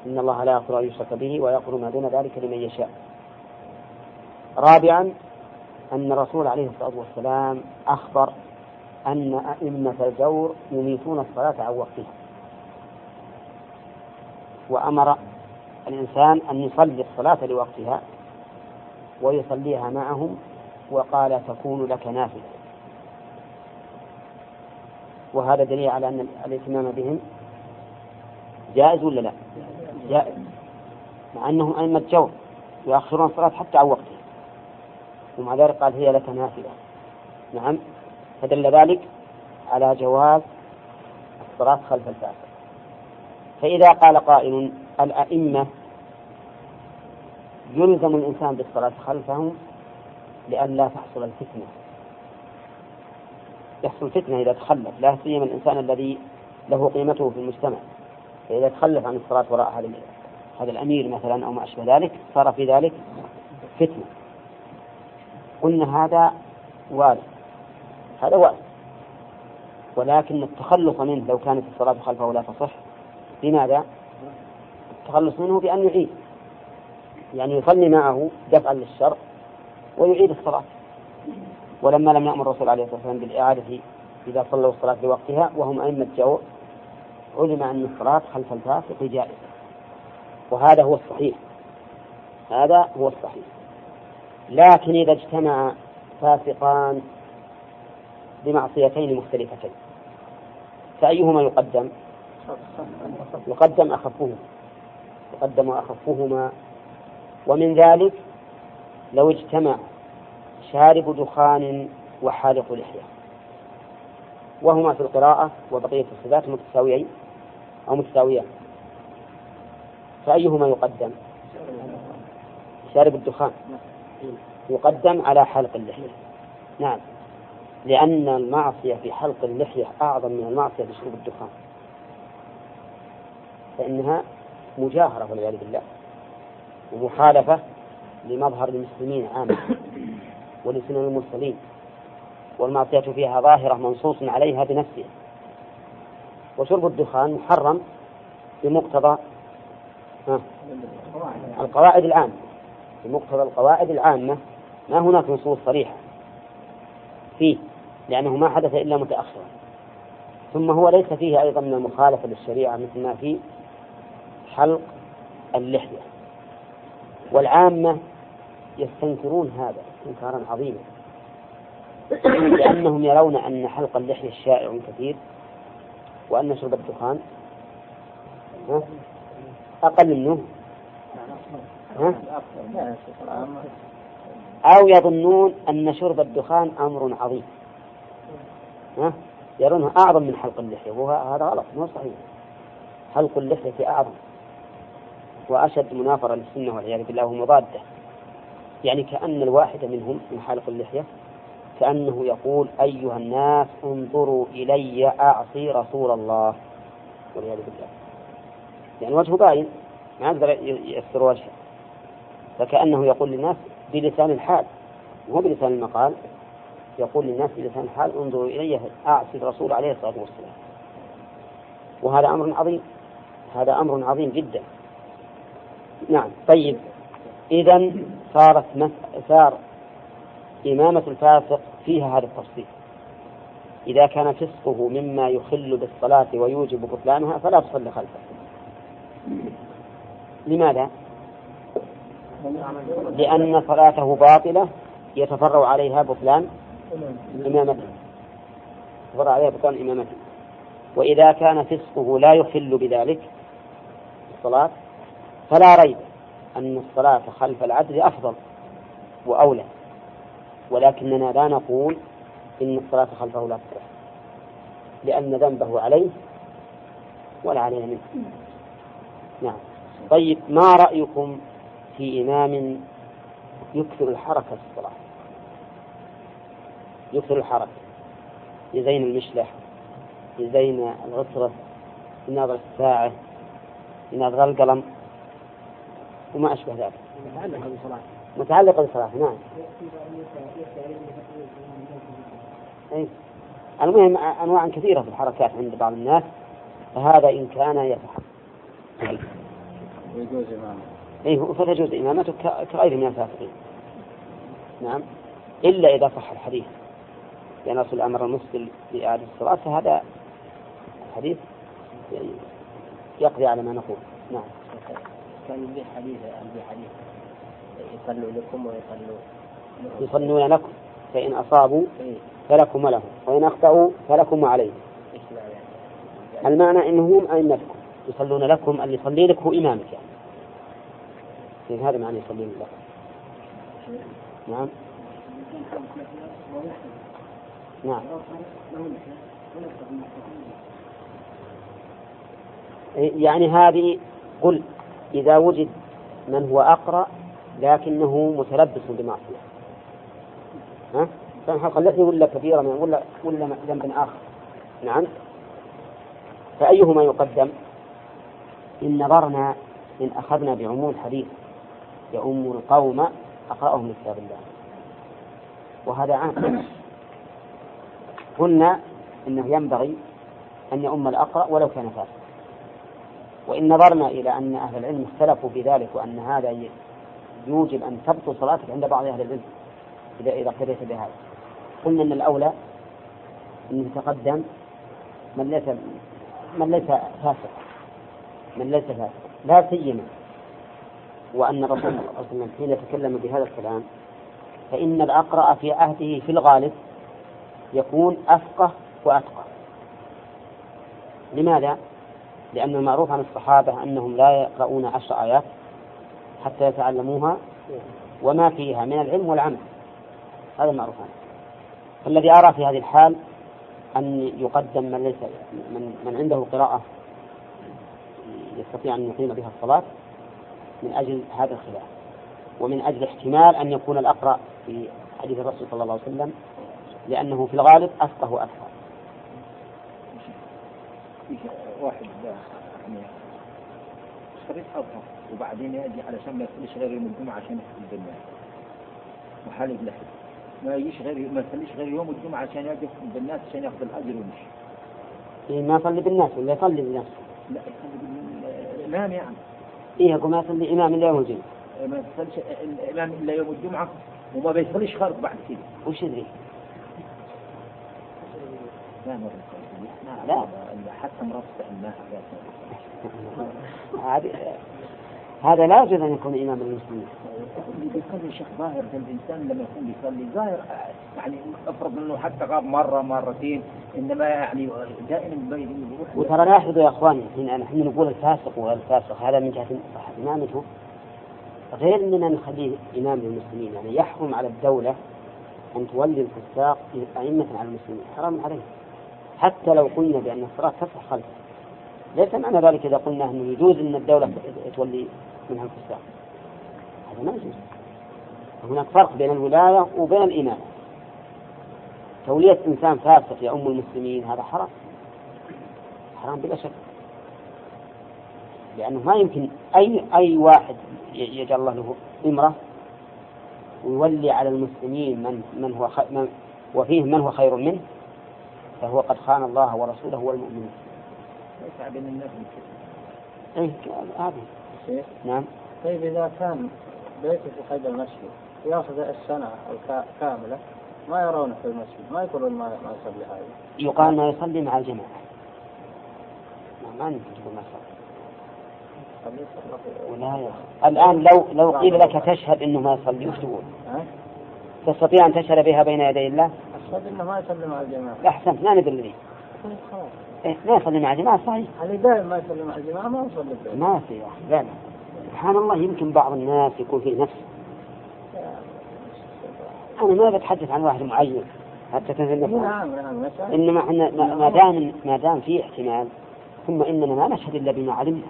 إن الله لا يغفر أن يشرك به ويغفر ما دون ذلك لمن يشاء. رابعا أن الرسول عليه الصلاة والسلام أخبر أن أئمة الجور يميتون الصلاة عن وقتها. وأمر الإنسان أن يصلي الصلاة لوقتها ويصليها معهم وقال تكون لك نافلة. وهذا دليل على أن الاهتمام بهم جائز ولا لا؟ جائز. مع أنهم أئمة جور يؤخرون الصلاة حتى عن وقتها. ومع ذلك قال هي لك نافلة. نعم. فدل ذلك على جواز الصلاة خلف الفاسق فإذا قال قائل الأئمة يلزم الإنسان بالصلاة خلفهم لئلا تحصل الفتنة. يحصل فتنة إذا تخلف لا سيما الإنسان الذي له قيمته في المجتمع. فإذا تخلف عن الصلاة وراء هذا هذا الأمير مثلا أو ما أشبه ذلك صار في ذلك فتنة. قلنا هذا وارد. هذا وارد. ولكن التخلص منه لو كانت الصلاة خلفه لا تصح. لماذا؟ التخلص منه بأن يعيد. يعني يصلي معه دفعا للشر ويعيد الصلاة. ولما لم يأمر الرسول عليه الصلاة والسلام بالإعادة إذا صلوا الصلاة لوقتها وهم أئمة جور علم أن الصلاة خلف الفاسق جائزة. وهذا هو الصحيح. هذا هو الصحيح. لكن إذا اجتمع فاسقان بمعصيتين مختلفتين فأيهما يقدم؟ يقدم أخفهما. يقدم أخفهما ومن ذلك لو اجتمع شارب دخان وحالق لحية. وهما في القراءة وبقية الصفات متساويين أو متساويان فأيهما يقدم؟ شارب الدخان يقدم على حلق اللحية. نعم. لأن المعصية في حلق اللحية أعظم من المعصية في شرب الدخان. فإنها مجاهرة والعياذ بالله. ومخالفة لمظهر المسلمين عامة ولسنن المرسلين والمعصية فيها ظاهرة منصوص عليها بنفسها. وشرب الدخان محرم بمقتضى القواعد العامة. بمقتضى القواعد العامة ما هناك نصوص صريحة فيه لأنه ما حدث إلا متأخرا. ثم هو ليس فيه أيضا من المخالفة للشريعة مثل ما في حلق اللحية. والعامة يستنكرون هذا استنكارا عظيما. لأنهم يرون أن حلق اللحية شائع كثير وأن شرب الدخان أقل منه أو يظنون أن شرب الدخان أمر عظيم ها؟ يرونه أعظم من حلق اللحية وهذا غلط مو صحيح. حلق اللحية أعظم وأشد منافرة للسنة والعياذ بالله ومضادة. يعني كأن الواحد منهم من حلق اللحية كأنه يقول أيها الناس انظروا إلي أعصي رسول الله. والعياذ بالله. يعني وجهه باين ما يقدر يستر وجهه. فكأنه يقول للناس بلسان الحال مو بلسان المقال يقول للناس بلسان الحال انظروا إلي أعصي الرسول عليه الصلاة والسلام. وهذا أمر عظيم هذا أمر عظيم جدا. نعم طيب. إذا صارت. صار إمامة الفاسق فيها هذا التفصيل إذا كان فسقه مما يخل بالصلاة ويوجب بطلانها فلا تصلي خلفه لماذا؟ لأن صلاته باطلة يتفرع عليها بطلان إمامته يتفرع عليها بطلان إمامته وإذا كان فسقه لا يخل بذلك الصلاة فلا ريب أن الصلاة خلف العدل أفضل وأولى. ولكننا لا نقول إن الصلاة خلفه لا تصح لأن ذنبه عليه ولا علينا منه. نعم. طيب ما رأيكم في إمام يكثر الحركة في الصلاة؟ يكثر الحركة. يزين المشلح يزين الغطرة يناظر الساعة يناظر القلم. وما أشبه ذلك. متعلقة بالصلاة. متعلقة بالصلاة نعم. أي المهم أنواع كثيرة في الحركات عند بعض الناس فهذا إن كان يتحرك ويجوز إمامته أي فتجوز إمامته كغير من الفاسقين. نعم. إلا إذا صح الحديث. لأن رسول أمر المسلم بإعادة الصلاة فهذا الحديث يقضي على ما نقول. نعم. كان به حديث به حديث يصلوا لكم ويصلوا. يصلون لكم. فإن أصابوا إيه. فلكم ولهم. وإن أخطأوا فلكم وعليهم. المعنى أنهم أئمتكم. يصلون لكم. اللي يصلي لك هو إمامك يعني. يعني هذا معنى يصلون لكم. نعم. نعم. يعني هذه قل إذا وجد من هو أقرأ لكنه متلبس بمعصية. ها؟ كان اللحية ولا كبيرة من ولا ولا ذنب آخر؟ نعم. فأيهما يقدم؟ إن نظرنا إن أخذنا بعموم الحديث يؤم القوم أقرأهم لكتاب الله. وهذا عام. قلنا إنه ينبغي أن يؤم الأقرأ ولو كان فاسقا. وإن نظرنا إلى أن أهل العلم اختلفوا في ذلك وأن هذا يوجب أن تبطل صلاتك عند بعض أهل العلم إذا إذا اقتديت بهذا. قلنا أن الأولى أن يتقدم من ليس من ليس فاسق من ليس فاسق لا سيما. وأن الرسول صلى الله عليه وسلم حين يتكلم بهذا الكلام فإن الأقرأ في عهده في الغالب يكون أفقه وأتقى. لماذا؟ لأن المعروف عن الصحابة أنهم لا يقرؤون عشر آيات حتى يتعلموها وما فيها من العلم والعمل. هذا المعروف عنه. فالذي أرى في هذه الحال أن يقدم من ليس من, من عنده قراءة يستطيع أن يقيم بها الصلاة من أجل هذا الخلاف. ومن أجل احتمال أن يكون الأقرأ في حديث الرسول صلى الله عليه وسلم لأنه في الغالب أفقه وأفقه واحد. خريج أظهر وبعدين يأتي علشان ما يصليش غير يوم الجمعة عشان يحفل بالناس وحالف له ما يجيش غير ما يصليش غير يوم الجمعة عشان يجي بالناس عشان يأخذ الأجر ويمشي. إيه ما يصلي بالناس ولا يصلي بنفسه؟ لا يصلي بالإمام يعني. إيه ما يصلي إمام إلا يوم الجمعة. ما يصليش الإمام إلا يوم الجمعة وما بيصليش خارج بعد كده. وش يدري؟ لا ما لا حتى سألناها هذه هذا لا يجوز أن يكون إمام المسلمين. اللي بيصلي شيخ ظاهر الإنسان لما يكون بيصلي ظاهر يعني افرض إنه حتى غاب مرة مرتين إنما يعني دائما يروح وترى لاحظوا يا إخواني نحن نقول الفاسق وغير الفاسق هذا من جهة صحه امامته غير اننا نخليه إمام للمسلمين يعني يحرم على الدولة أن تولي الفساق أئمة على المسلمين حرام عليه. حتى لو قلنا بأن الصلاه تصح خلفه ليس معنى ذلك إذا قلنا أنه يجوز أن الدولة تولي منها الفساق. هذا ما يجوز. هناك فرق بين الولاية وبين الإمامة. تولية إنسان فاسق أم المسلمين هذا حرام. حرام بلا شك. لأنه ما يمكن أي أي واحد يجعل الله له امرأة ويولي على المسلمين من من هو. من وفيه من هو خير منه. فهو قد خان الله ورسوله والمؤمنين. ليس بين الناس إيه هذه شيخ نعم طيب إذا كان بيته في قيد المسجد يأخذ السنة الكا- كاملة ما يرونه في المسجد ما يقولون ما ما يصلي هذا يقال ما يصلي مع الجماعة. ما- ما يمكن تقول ما يصلي. الآن لو لو قيل لك تشهد أنه ما يصلي وش تقول؟ تستطيع أن تشهد بها بين يدي الله؟ أنه ما يصلي مع الجماعة أحسنت ما ندري ليه. إيه ما يصلي مع الجماعة صحيح. اللي دائما ما يصلي مع الجماعة ما يصلي ما في لا. سبحان الله يمكن بعض الناس يكون فيه نفس أنا ما بتحدث عن واحد معين حتى تنزل نعم نعم إنما إحنا ما ما دام ما دام في احتمال ثم إننا ما نشهد إلا بما علمنا.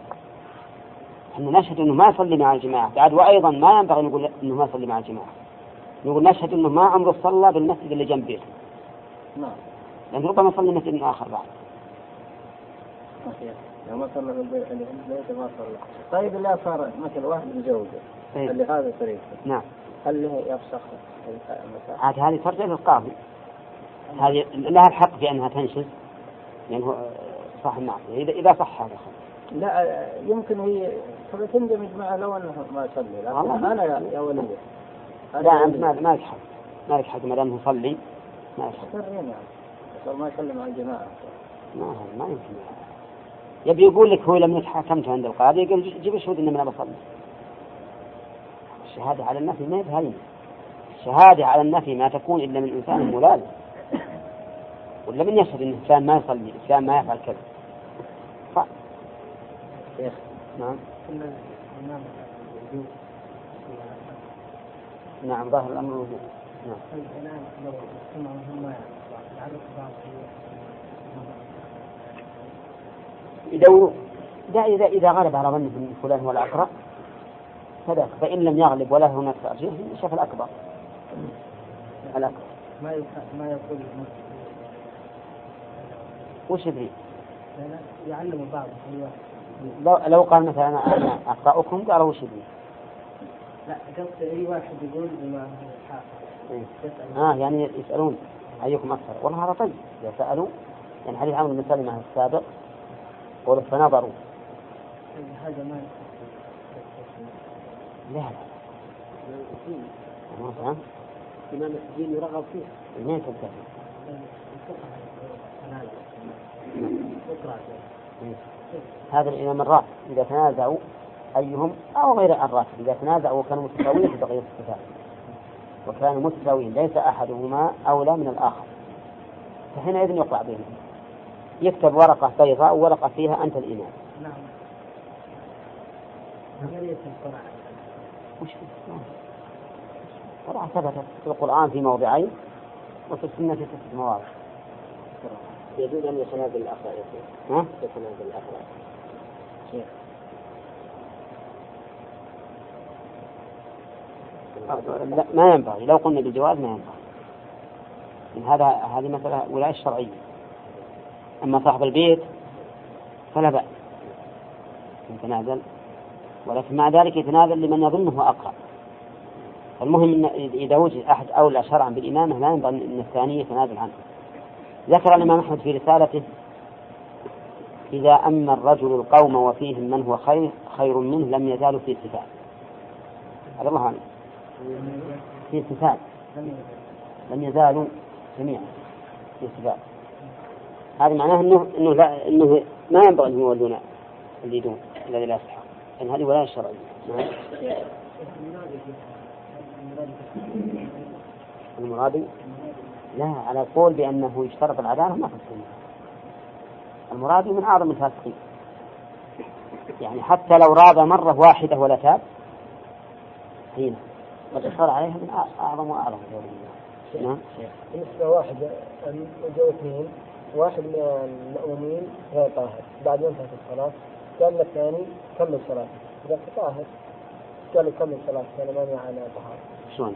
إحنا نشهد إنه ما يصلي مع الجماعة، بعد وأيضا ما ينبغي نقول إنه ما يصلي مع الجماعة. نقول نشهد إنه ما عمره صلى بالمسجد اللي جنب بيته، نعم لأن ربما يصلي مسجد آخر بعد. لو ما صلى في البيت اللي عند بيته ما صلى طيب لا صار مثل واحد مزوجة طيب. اللي هذا طريقه نعم. هل له يفسخ؟ عاد هذه ترجع للقاضي. هذه لها الحق في أنها تنشز لأنه صح المعصية إذا إذا صح هذا. لا يمكن هي تندمج معه لو أنه ما والله. أنا يا, ولي أنا لا أنت ما. ما لك حق ما لك حق ما دام يصلي ما لك حق سرين يعني ما يصلي مع الجماعة. ما ما يمكن. يبي يقول لك هو لما حكمت عند القاضي يقول جيب الشهود إني أنا بصلي. الشهادة على النفي ما يفهم الشهادة على النفي ما تكون إلا من إنسان ملازم ولا من يشهد أن إنسان ما يصلي إنسان ما يفعل كذا. ف... شيخ. نعم. نعم ظاهر الأمر الوجوب نعم. يدوروا لا إذا إذا غلب على ظنه فلان هو الأقرب فذاك. فإن لم يغلب ولا هناك ترجيح شاف الأكبر. الأكبر. ما ما يقول وش يدري؟ يعلم بعض. لو لو قال مثلا أنا أنا أقرأكم قالوا وش يدري؟ لا قصد أي واحد يقول بما الحاكم إيه. آه يعني يسألون أيكم أكثر. والله هذا طيب. إذا سألوا يعني حديث عمرو بن سلمة السابق قول فنظروا. هذا ما لا لا. ما فهم إمام الدين يرغب فيه. منين تنتهي؟ اقرأ هذا الإمام الراتب إذا تنازعوا أيهم أو غير الراتب إذا تنازعوا وكانوا متساويين في بقية الصفات. وكانوا متساويين ليس أحدهما أولى من الآخر. فحينئذ يقع بينهم. يكتب ورقة بيضاء وورقة فيها أنت الإمام نعم. القرآن وش طبعا ثبتت في القرآن في موضعين وفي السنة في ستة مواضع. يجوز أن يتنازل الأخلاق يا شيخ. ها؟ يتنازل الأخلاق لا ما ينبغي. لو قلنا بالجواز ما ينبغي. هذا هذه مسألة ولاية شرعية. أما صاحب البيت فلا بأس. يتنازل ولكن مع ذلك يتنازل لمن يظنه أقرب. المهم إن إذا وجد أحد أولى شرعا بالإمامة لا ينبغي أن الثاني يتنازل عنه. ذكر الإمام أحمد في رسالته إذا أما الرجل القوم وفيهم من هو خير خير منه لم يزالوا في صفات هذا الله أعلم. في صفات لم يزالوا جميعا في صفات هذا معناه انه إنه لا إنه ما ينبغي أن يولون اللي دون الذي لا يصح لأن هذه ولاية شرعية. نعم. المرادي؟ لا على القول بأنه يشترط العدالة ما السنة المرادي من أعظم الفاسقين. يعني حتى لو راب مرة واحدة ولا تاب هنا والإصرار عليها من أع- أعظم وأعظم نعم. بالنسبة واحد جو اثنين واحد من المأمومين غير طاهر بعد ما انتهت الصلاة قال للثاني كمل صلاتك إذا طاهر قال له كمل صلاتك أنا مانع على طهارة شلون؟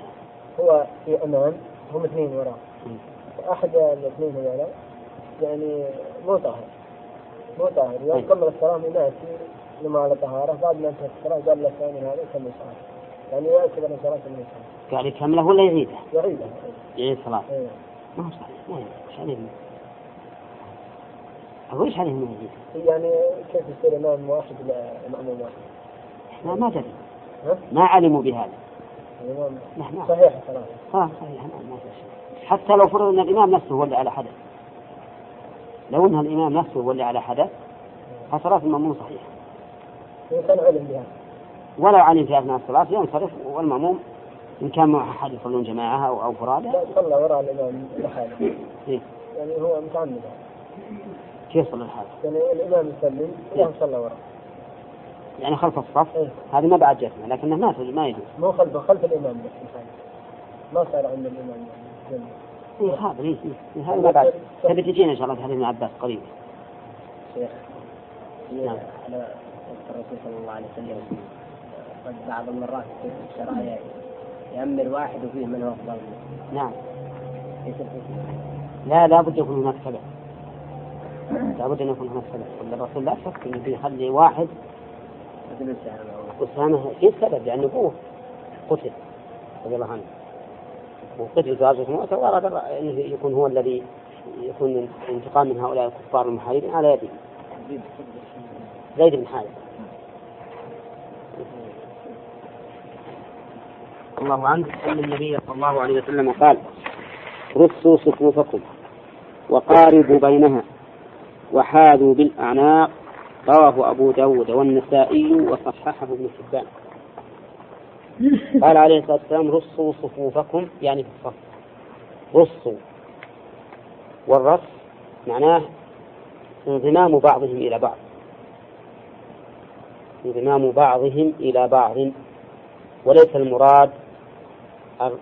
هو في أمام هم اثنين وراه. أحد الاثنين هذول يعني مو طاهر. مو طاهر. يوم كمل الصلاة من يأتي لما على طهارة. بعد ما انتهت الصلاة قال له الثاني هذا يكمل صلاة يعني يعتبر أن صلاة من الصلاة قال يكمله ولا يزيده؟ يعيدها يعيد الصلاة إيه. ما هو صحيح ما إيش عليه؟ أقول إيش عليه منه يزيد؟ يعني كيف يصير إمام واحد لمأموم واحد؟ إحنا ما دري ها؟ ما علموا بهذا. الإمام. نحن صحيح الصلاة آه صحيح ما ما في شيء حتى لو فرض أن الإمام نفسه هو اللي على حدث. لو أن الإمام نفسه هو اللي على حدث فصلاة المأموم صحيحة. إن كان علم بها ولو علم في أثناء الصلاة ينصرف والمأموم إن كان معه أحد يصلون جماعة أو أو فرادى لا صلى وراء الإمام لحاله. إيه. يعني هو متعمد. كيف يصلي الحال؟ يعني الإمام يسلم الإمام صلى وراء يعني خلف الصف؟ إيه. هذه ما بعد جسمه لكنه ما ما يجوز مو خلف خلف الإمام بس ما صار عند الإمام. يعني إيه هذا إيه إيه هذا ما بعد. تبي تجينا إن شاء الله في حديث ابن عباس قريب. شيخ نعم. على الرسول صلى الله عليه وسلم. قد بعض المرات في الشرائع يأمر واحد وفيه من هو أفضل منه. نعم. لا لا بد يكون هناك سبب. لا بد أن يكون هناك سبب. الرسول لا شك إنه بيخلي واحد السهامة أسامة في سبب لأن أبوه قتل رضي الله عنه. وقتل في غزوة مؤتة وأراد أن يكون هو الذي يكون الانتقام من هؤلاء الكفار المحاربين على يده. زيد بن حارثة. الله عنه أن النبي صلى الله عليه وسلم قال رصوا صفوفكم وقاربوا بينها وحاذوا بالأعناق. رواه أبو داود والنسائي وصححه ابن حبان. قال عليه الصلاة والسلام رصوا صفوفكم يعني في الصف. رصوا والرص معناه انضمام بعضهم إلى بعض. انضمام بعضهم إلى بعض. وليس المراد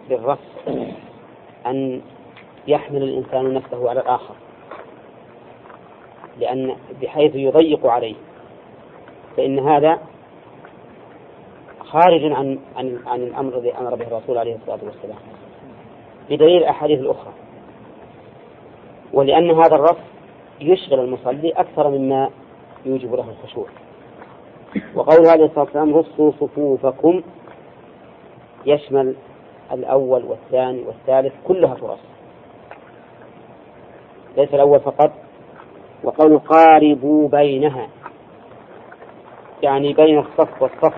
بالرص أن يحمل الإنسان نفسه على الآخر لأن بحيث يضيق عليه فإن هذا خارج عن عن عن الأمر الذي أمر به الرسول عليه الصلاة والسلام. بدليل الأحاديث الأخرى ولأن هذا الرف يشغل المصلي أكثر مما يوجب له الخشوع. وقول عليه الصلاة والسلام رصوا صفوفكم يشمل الأول والثاني والثالث كلها ترص ليس الأول فقط وقول قاربوا بينها يعني بين الصف والصف.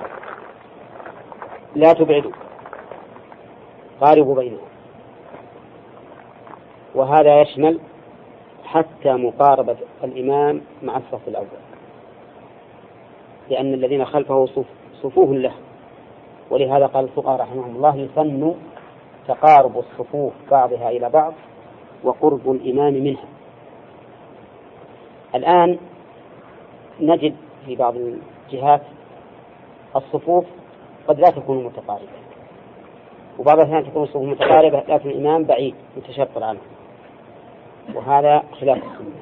لا تبعدوا قاربوا بينها. وهذا يشمل حتى مقاربة الإمام مع الصف الأول لأن الذين خلفه صف صفوف له. ولهذا قال الفقهاء رحمهم الله يسن تقارب الصفوف بعضها إلى بعض وقرب الإمام منها. الآن نجد في بعض الجهات الصفوف قد لا تكون متقاربة وبعض الأحيان تكون الصفوف متقاربة لكن الإمام بعيد متشطر عنه وهذا خلاف السنة.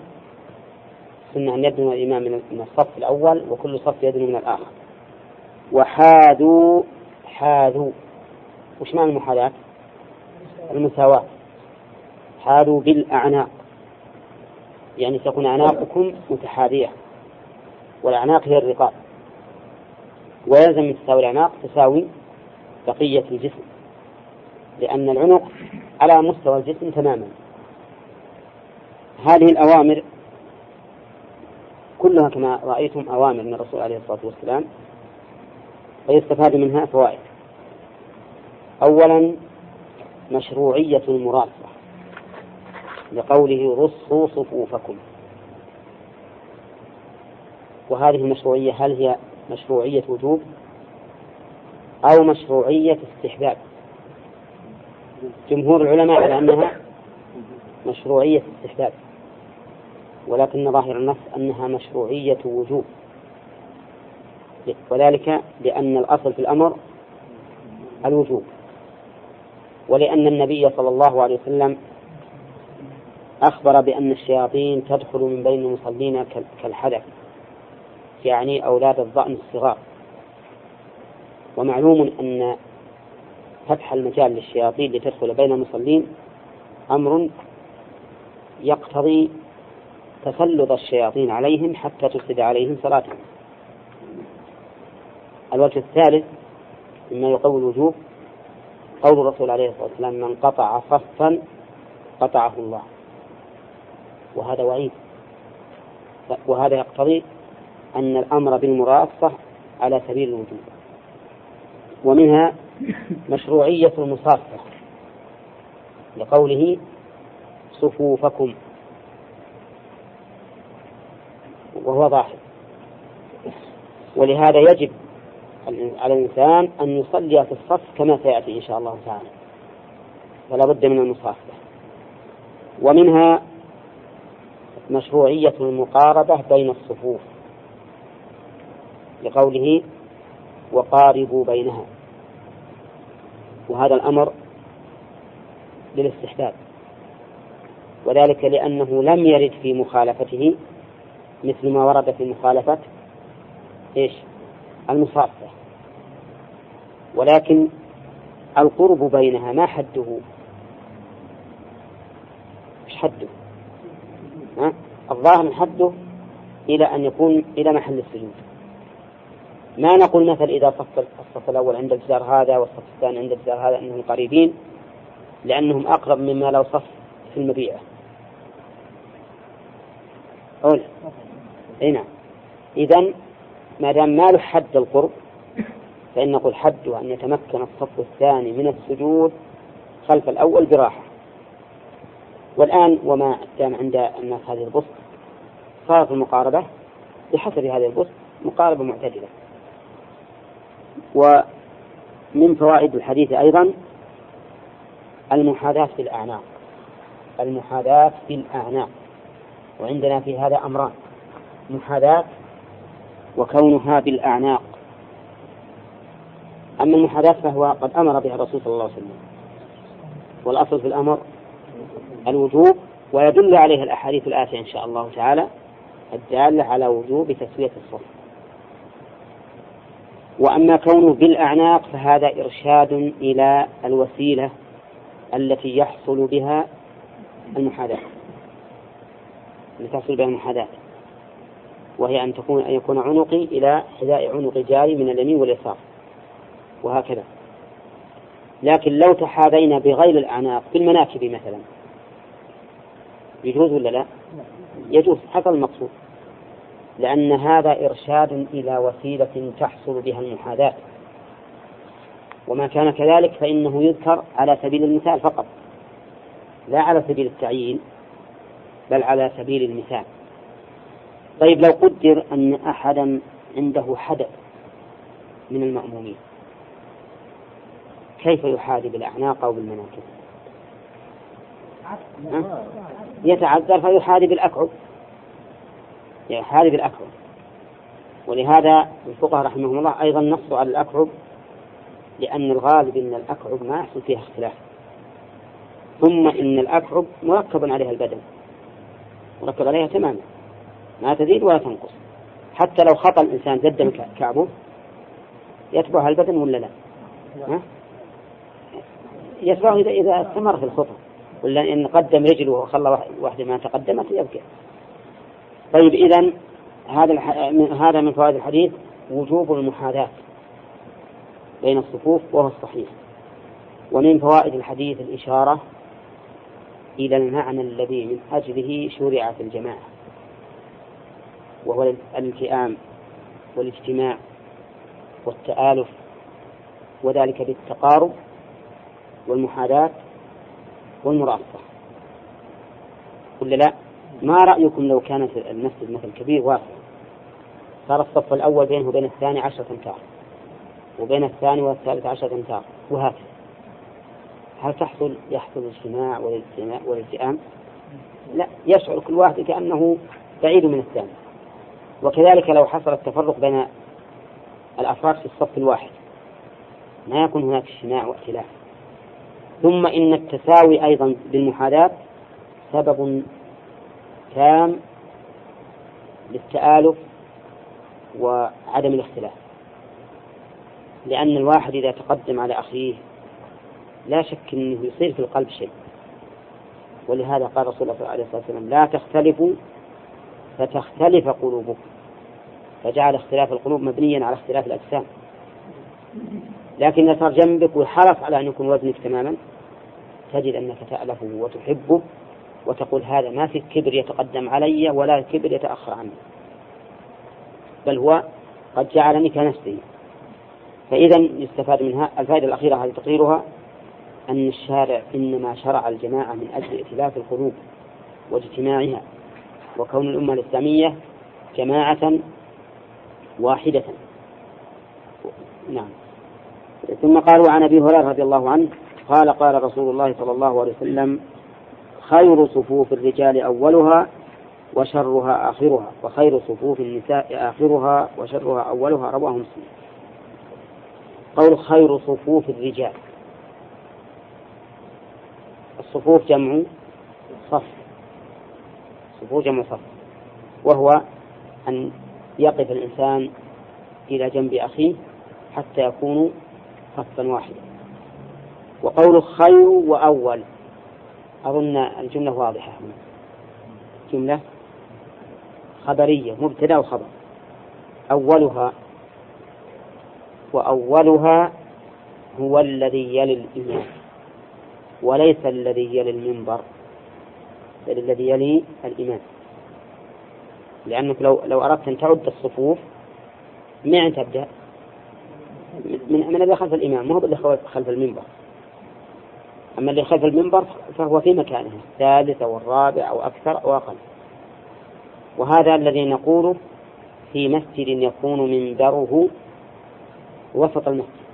السنة أن يدنو الإمام من الصف الأول وكل صف يدنو من الآخر. وحاذوا حاذوا وش معنى المحاذاة؟ المساواة. حاذوا بالأعناق. يعني تكون أعناقكم متحاذية والأعناق هي الرقاب. ويلزم من تساوي الأعناق تساوي بقية الجسم لأن العنق على مستوى الجسم تماما. هذه الأوامر كلها كما رأيتم أوامر من الرسول عليه الصلاة والسلام ويستفاد منها فوائد. أولا مشروعية المراسلة لقوله رصوا صفوفكم. وهذه المشروعية هل هي مشروعية وجوب أو مشروعية استحباب؟ جمهور العلماء على أنها مشروعية استحباب ولكن ظاهر النص أنها مشروعية وجوب وذلك لأن الأصل في الأمر الوجوب. ولأن النبي صلى الله عليه وسلم أخبر بأن الشياطين تدخل من بين المصلين كالحدث يعني أولاد الضأن الصغار. ومعلوم أن فتح المجال للشياطين لتدخل بين المصلين أمر يقتضي تسلط الشياطين عليهم حتى تفسد عليهم صلاتهم. الوجه الثالث مما يقوي الوجوب قول الرسول عليه الصلاة والسلام من قطع صفا قطعه الله. وهذا وعيد. وهذا يقتضي أن الأمر بالمراصة على سبيل الوجوب. ومنها مشروعية المصافة لقوله صفوفكم. وهو ظاهر ولهذا يجب على الإنسان أن يصلي في الصف كما سيأتي إن شاء الله تعالى. فلا بد من المصافة ومنها مشروعية المقاربة بين الصفوف. لقوله وقاربوا بينها. وهذا الأمر للاستحباب. وذلك لأنه لم يرد في مخالفته مثل ما ورد في مخالفة إيش؟ المصافة ولكن القرب بينها ما حده؟ إيش حده؟ ها؟ الظاهر حده إلى أن يكون إلى محل السجود. ما نقول مثلا إذا صف الصف الأول عند الجدار هذا والصف الثاني عند الجدار هذا أنهم قريبين؟ لأنهم أقرب مما لو صف في المبيعة. أولا. أي نعم. إذا ما دام ما له حد القرب فإن نقول حده أن يتمكن الصف الثاني من السجود خلف الأول براحة. والآن وما دام عند الناس هذه البسط صارت المقاربة بحسب هذه البسط مقاربة معتدلة. ومن فوائد الحديث أيضا المحاذاة في الأعناق. المحاذاة في الأعناق. وعندنا في هذا أمران. محاذاة وكونها بالأعناق أما المحاذاة فهو قد أمر بها الرسول صلى الله عليه وسلم. والأصل في الأمر الوجوب ويدل عليه الأحاديث الآتية إن شاء الله تعالى الدالة على وجوب تسوية الصف. وأما كونه بالأعناق فهذا إرشاد إلى الوسيلة التي يحصل بها المحاذاة التي تحصل بها المحاذاة وهي أن تكون أن يكون عنقي إلى حذاء عنق جاري من اليمين واليسار. وهكذا. لكن لو تحاذينا بغير الأعناق بالمناكب مثلا. يجوز ولا لا؟ يجوز حصل المقصود. لأن هذا إرشاد إلى وسيلة تحصل بها المحاذاة. وما كان كذلك فإنه يذكر على سبيل المثال فقط. لا على سبيل التعيين بل على سبيل المثال. طيب لو قدر أن أحدا عنده حدث من المأمومين كيف يحاذي بالأعناق أو بالمناكب؟ يتعذر فيحاذي بالأكعب يحاذي بالأكعب ولهذا الفقهاء رحمهم الله أيضا نصوا على الأكعب لأن الغالب أن الأكعب ما يحصل فيها اختلاف. ثم إن الأكعب مركب عليها البدن. مركب عليها تماما. ما تزيد ولا تنقص. حتى لو خطأ الإنسان قدم كعبه يتبعها البدن ولا لا؟ ها؟ يتبعه إذا إذا استمر في الخطأ. ولا إن قدم رجله وخلى واحدة ما تقدمت يبقى طيب إذا هذا هذا من فوائد الحديث وجوب المحاذاة بين الصفوف وهو الصحيح. ومن فوائد الحديث الإشارة إلى المعنى الذي من أجله شرعت الجماعة. وهو الالتئام والاجتماع والتآلف وذلك بالتقارب والمحاذاة والمراصة ولا لا؟ ما رأيكم لو كانت المسجد مثل كبير واسع؟ صار الصف الأول بينه وبين الثاني عشرة أمتار وبين الثاني والثالث عشرة أمتار وهكذا. هل تحصل؟ يحصل الاجتماع والالتئام؟ لا يشعر كل واحد كأنه بعيد من الثاني. وكذلك لو حصل التفرق بين الأفراد في الصف الواحد ما يكون هناك اجتماع وائتلاف. ثم إن التساوي أيضا بالمحاذاة سبب تام للتآلف وعدم الاختلاف. لأن الواحد إذا تقدم على أخيه لا شك أنه يصير في القلب شيء. ولهذا قال رسول الله عليه الصلاة والسلام لا تختلفوا فتختلف قلوبكم فجعل اختلاف القلوب مبنيا على اختلاف الأجسام. لكن إذا صار جنبك وحرص على أن يكون وزنك تماما تجد أنك تألفه وتحبه وتقول هذا ما في كبر يتقدم علي ولا كبر يتأخر عني بل هو قد جعلني كنفسي. فإذا يستفاد منها الفائدة الأخيرة هذه تقريرها أن الشارع إنما شرع الجماعة من أجل ائتلاف القلوب واجتماعها وكون الأمة الإسلامية جماعة واحدة. نعم. ثم قالوا عن أبي هريرة رضي الله عنه قال قال رسول الله صلى الله عليه وسلم خير صفوف الرجال أولها وشرها آخرها وخير صفوف النساء آخرها وشرها أولها رواه مسلم. قول خير صفوف الرجال. الصفوف جمع صف. جمع صف وهو أن يقف الإنسان إلى جنب أخيه حتى يكونوا صفا واحدا. وقول خير وأول أظن الجملة واضحة. هنا جملة خبرية مبتدأ وخبر. أولها وأولها هو الذي يلي الإمام وليس الذي يلي المنبر. بل الذي يلي الإمام لأنك لو لو أردت أن تعد الصفوف من تبدأ؟ من من الذي خلف الإمام ما هو الذي خلف المنبر. أما اللي خلف المنبر فهو في مكانه الثالث أو الرابع أو أكثر أو أقل. وهذا الذي نقوله في مسجد يكون منبره وسط المسجد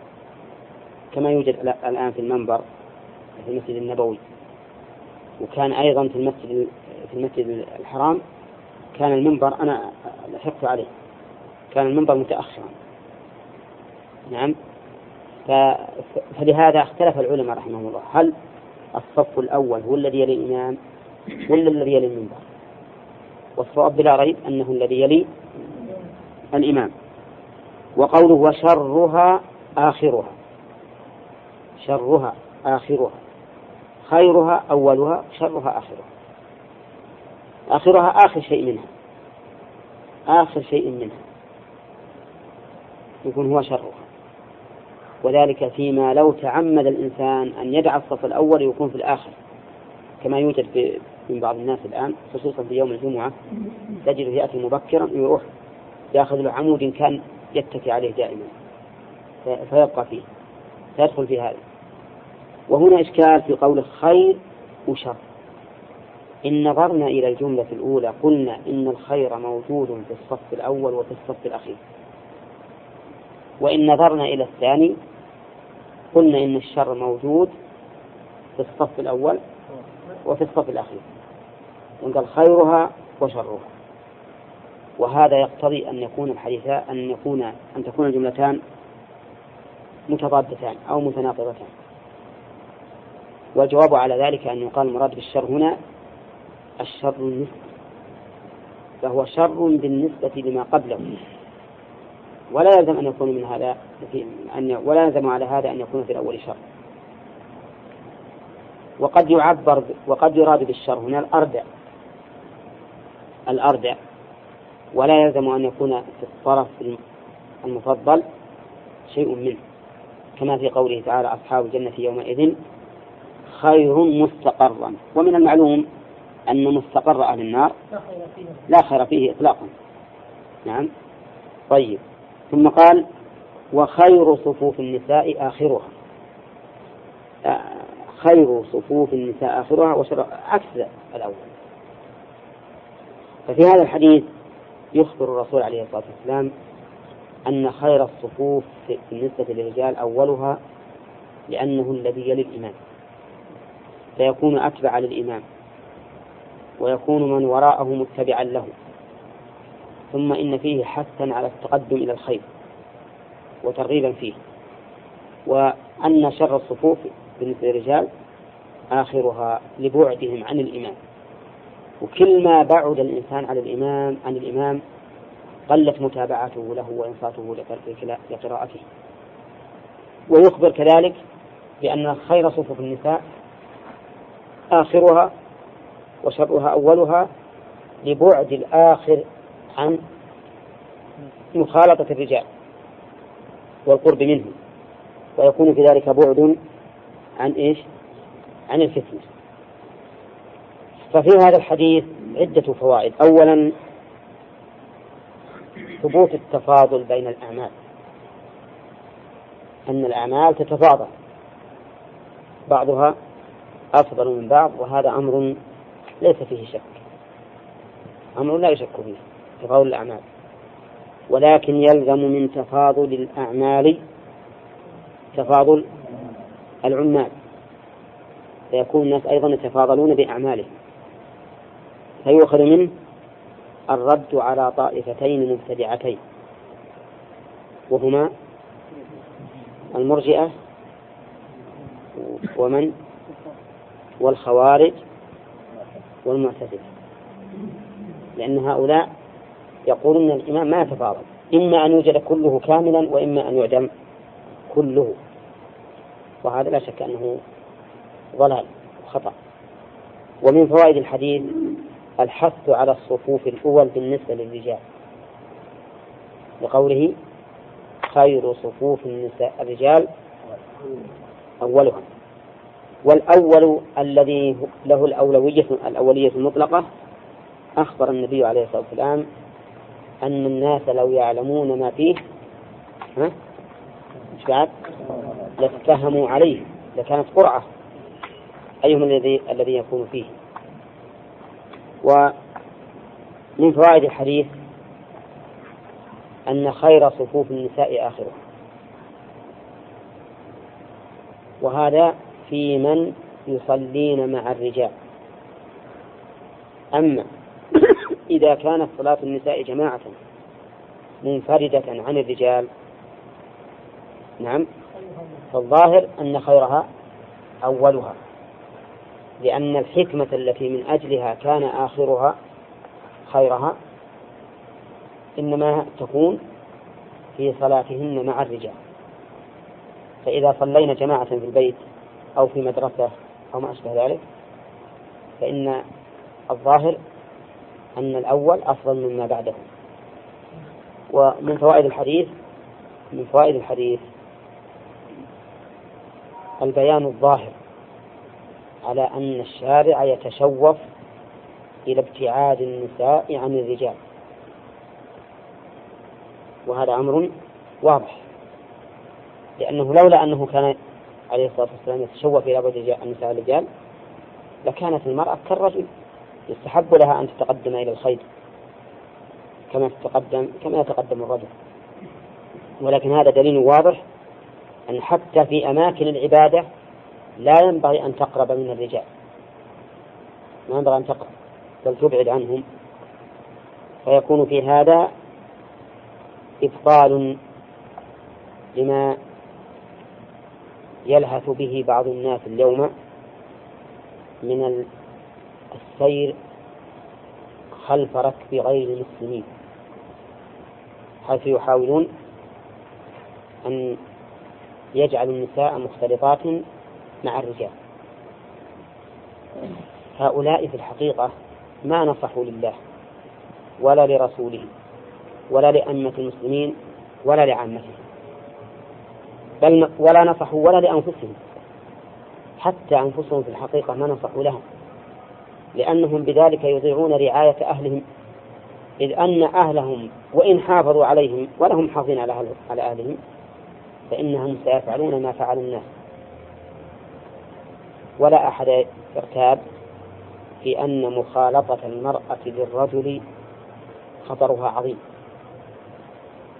كما يوجد الآن في المنبر في المسجد النبوي. وكان أيضا في المسجد في المسجد الحرام كان المنبر أنا لحقت عليه. كان المنبر متأخرا. نعم. فلهذا اختلف العلماء رحمهم الله. هل الصف الأول هو الذي يلي الإمام ولا الذي يلي المنبر؟ والصواب بلا ريب أنه الذي يلي الإمام. وقوله وشرها آخرها. شرها آخرها. خيرها أولها شرها آخرها. آخرها آخر شيء منها. آخر شيء منها. يكون هو شرها. وذلك فيما لو تعمد الإنسان أن يدع الصف الأول يكون في الآخر. كما يوجد في من بعض الناس الآن خصوصا في يوم الجمعة تجد يأتي مبكرا ويروح يأخذ له عمود كان يتكي عليه دائما. فيبقى فيه. فيدخل في هذا. وهنا إشكال في قول خير وشر. إن نظرنا إلى الجملة الأولى قلنا إن الخير موجود في الصف الأول وفي الصف الأخير. وإن نظرنا إلى الثاني قلنا إن الشر موجود في الصف الأول وفي الصف الأخير. وقال خيرها وشرها. وهذا يقتضي أن يكون الحديث أن يكون أن تكون الجملتان متضادتان أو متناقضتان. والجواب على ذلك أن يقال المراد بالشر هنا الشر النسبي فهو شر بالنسبة لما قبله. ولا يلزم أن يكون من هذا في أن ولا يلزم على هذا أن يكون في الأول شر. وقد يعبر وقد يراد بالشر هنا الأردع الأردع ولا يلزم أن يكون في الطرف المفضل شيء منه. كما في قوله تعالى أصحاب الجنة يومئذ خير مستقرا. ومن المعلوم أن مستقر أهل النار لا خير فيه إطلاقا. نعم. طيب. ثم قال وخير صفوف النساء آخرها. خير صفوف النساء آخرها وشر عكس الأول. ففي هذا الحديث يخبر الرسول عليه الصلاة والسلام أن خير الصفوف بالنسبة للرجال أولها لأنه الذي يلي الإمام فيكون أتبع للإمام ويكون من وراءه متبعا له. ثم إن فيه حثا على التقدم إلى الخير وترغيبا فيه. وأن شر الصفوف بالنسبة للرجال آخرها لبعدهم عن الإمام. وكل ما بعد الإنسان عن الإمام عن الإمام قلت متابعته له وإنصاته لقراءته. ويخبر كذلك بأن خير صفوف النساء آخرها وشرها أولها لبعد الآخر عن مخالطة الرجال والقرب منهم ويكون في ذلك بعد عن إيش؟ عن الفتنة. ففي هذا الحديث عدة فوائد. أولا ثبوت التفاضل بين الأعمال. أن الأعمال تتفاضل. بعضها أفضل من بعض وهذا أمر ليس فيه شك. أمر لا يشك فيه تفاضل الأعمال. ولكن يلزم من تفاضل الأعمال تفاضل العمال. فيكون الناس أيضا يتفاضلون بأعمالهم. فيؤخذ منه الرد على طائفتين مبتدعتين وهما المرجئة ومن والخوارج والمعتزلة. لأن هؤلاء يقولون الإمام ما يتفاضل إما أن يوجد كله كاملا وإما أن يعدم كله. وهذا لا شك أنه ضلال وخطأ. ومن فوائد الحديث الحث على الصفوف الأول بالنسبة للرجال. لقوله خير صفوف النساء الرجال أولها والأول الذي له الأولوية الأولية المطلقة أخبر النبي عليه الصلاة والسلام أن الناس لو يعلمون ما فيه ها؟ بعد؟ لاتهموا عليه لكانت قرعة أيهم الذي الذي يكون فيه. ومن فوائد الحديث أن خير صفوف النساء آخرها وهذا في من يصلين مع الرجال. أما إذا كانت صلاة النساء جماعة منفردة عن الرجال نعم فالظاهر أن خيرها أولها لأن الحكمة التي من أجلها كان آخرها خيرها إنما تكون في صلاتهن مع الرجال. فإذا صلينا جماعة في البيت أو في مدرسة أو ما أشبه ذلك فإن الظاهر أن الأول أفضل مما بعده. ومن فوائد الحديث من فوائد الحديث البيان الظاهر على أن الشارع يتشوف إلى ابتعاد النساء عن الرجال. وهذا أمر واضح لأنه لولا أنه كان عليه الصلاة والسلام يتشوف إلى بعد النساء الرجال لكانت المرأة كالرجل يستحب لها أن تتقدم إلى الخير كما تتقدم كما يتقدم الرجل. ولكن هذا دليل واضح أن حتى في أماكن العبادة لا ينبغي أن تقرب من الرجال. ما ينبغي أن تقرب بل تبعد عنهم. فيكون في هذا إبطال لما يلهث به بعض الناس اليوم من السير خلف ركب غير المسلمين حيث يحاولون أن يجعلوا النساء مختلطات مع الرجال. هؤلاء في الحقيقة ما نصحوا لله ولا لرسوله ولا لأئمة المسلمين ولا لعامتهم بل ولا نصحوا ولا لأنفسهم. حتى أنفسهم في الحقيقة ما نصحوا لهم. لأنهم بذلك يضيعون رعاية أهلهم. إذ أن أهلهم وإن حافظوا عليهم ولهم حافظين على أهلهم فإنهم سيفعلون ما فعل الناس. ولا أحد يرتاب في أن مخالطة المرأة للرجل خطرها عظيم.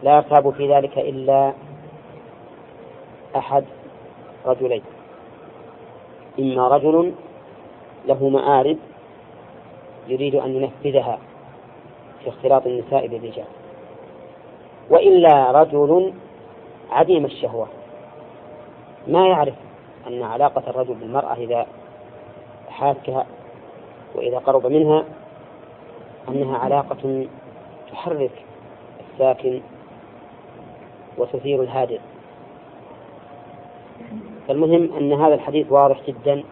لا يرتاب في ذلك إلا أحد رجلين. إما رجل له مآرب يريد أن ينفذها في اختلاط النساء بالرجال وإلا رجل عديم الشهوة. ما يعرف أن علاقة الرجل بالمرأة إذا حاكها وإذا قرب منها أنها علاقة تحرك الساكن وتثير الهادئ. فالمهم أن هذا الحديث واضح جدا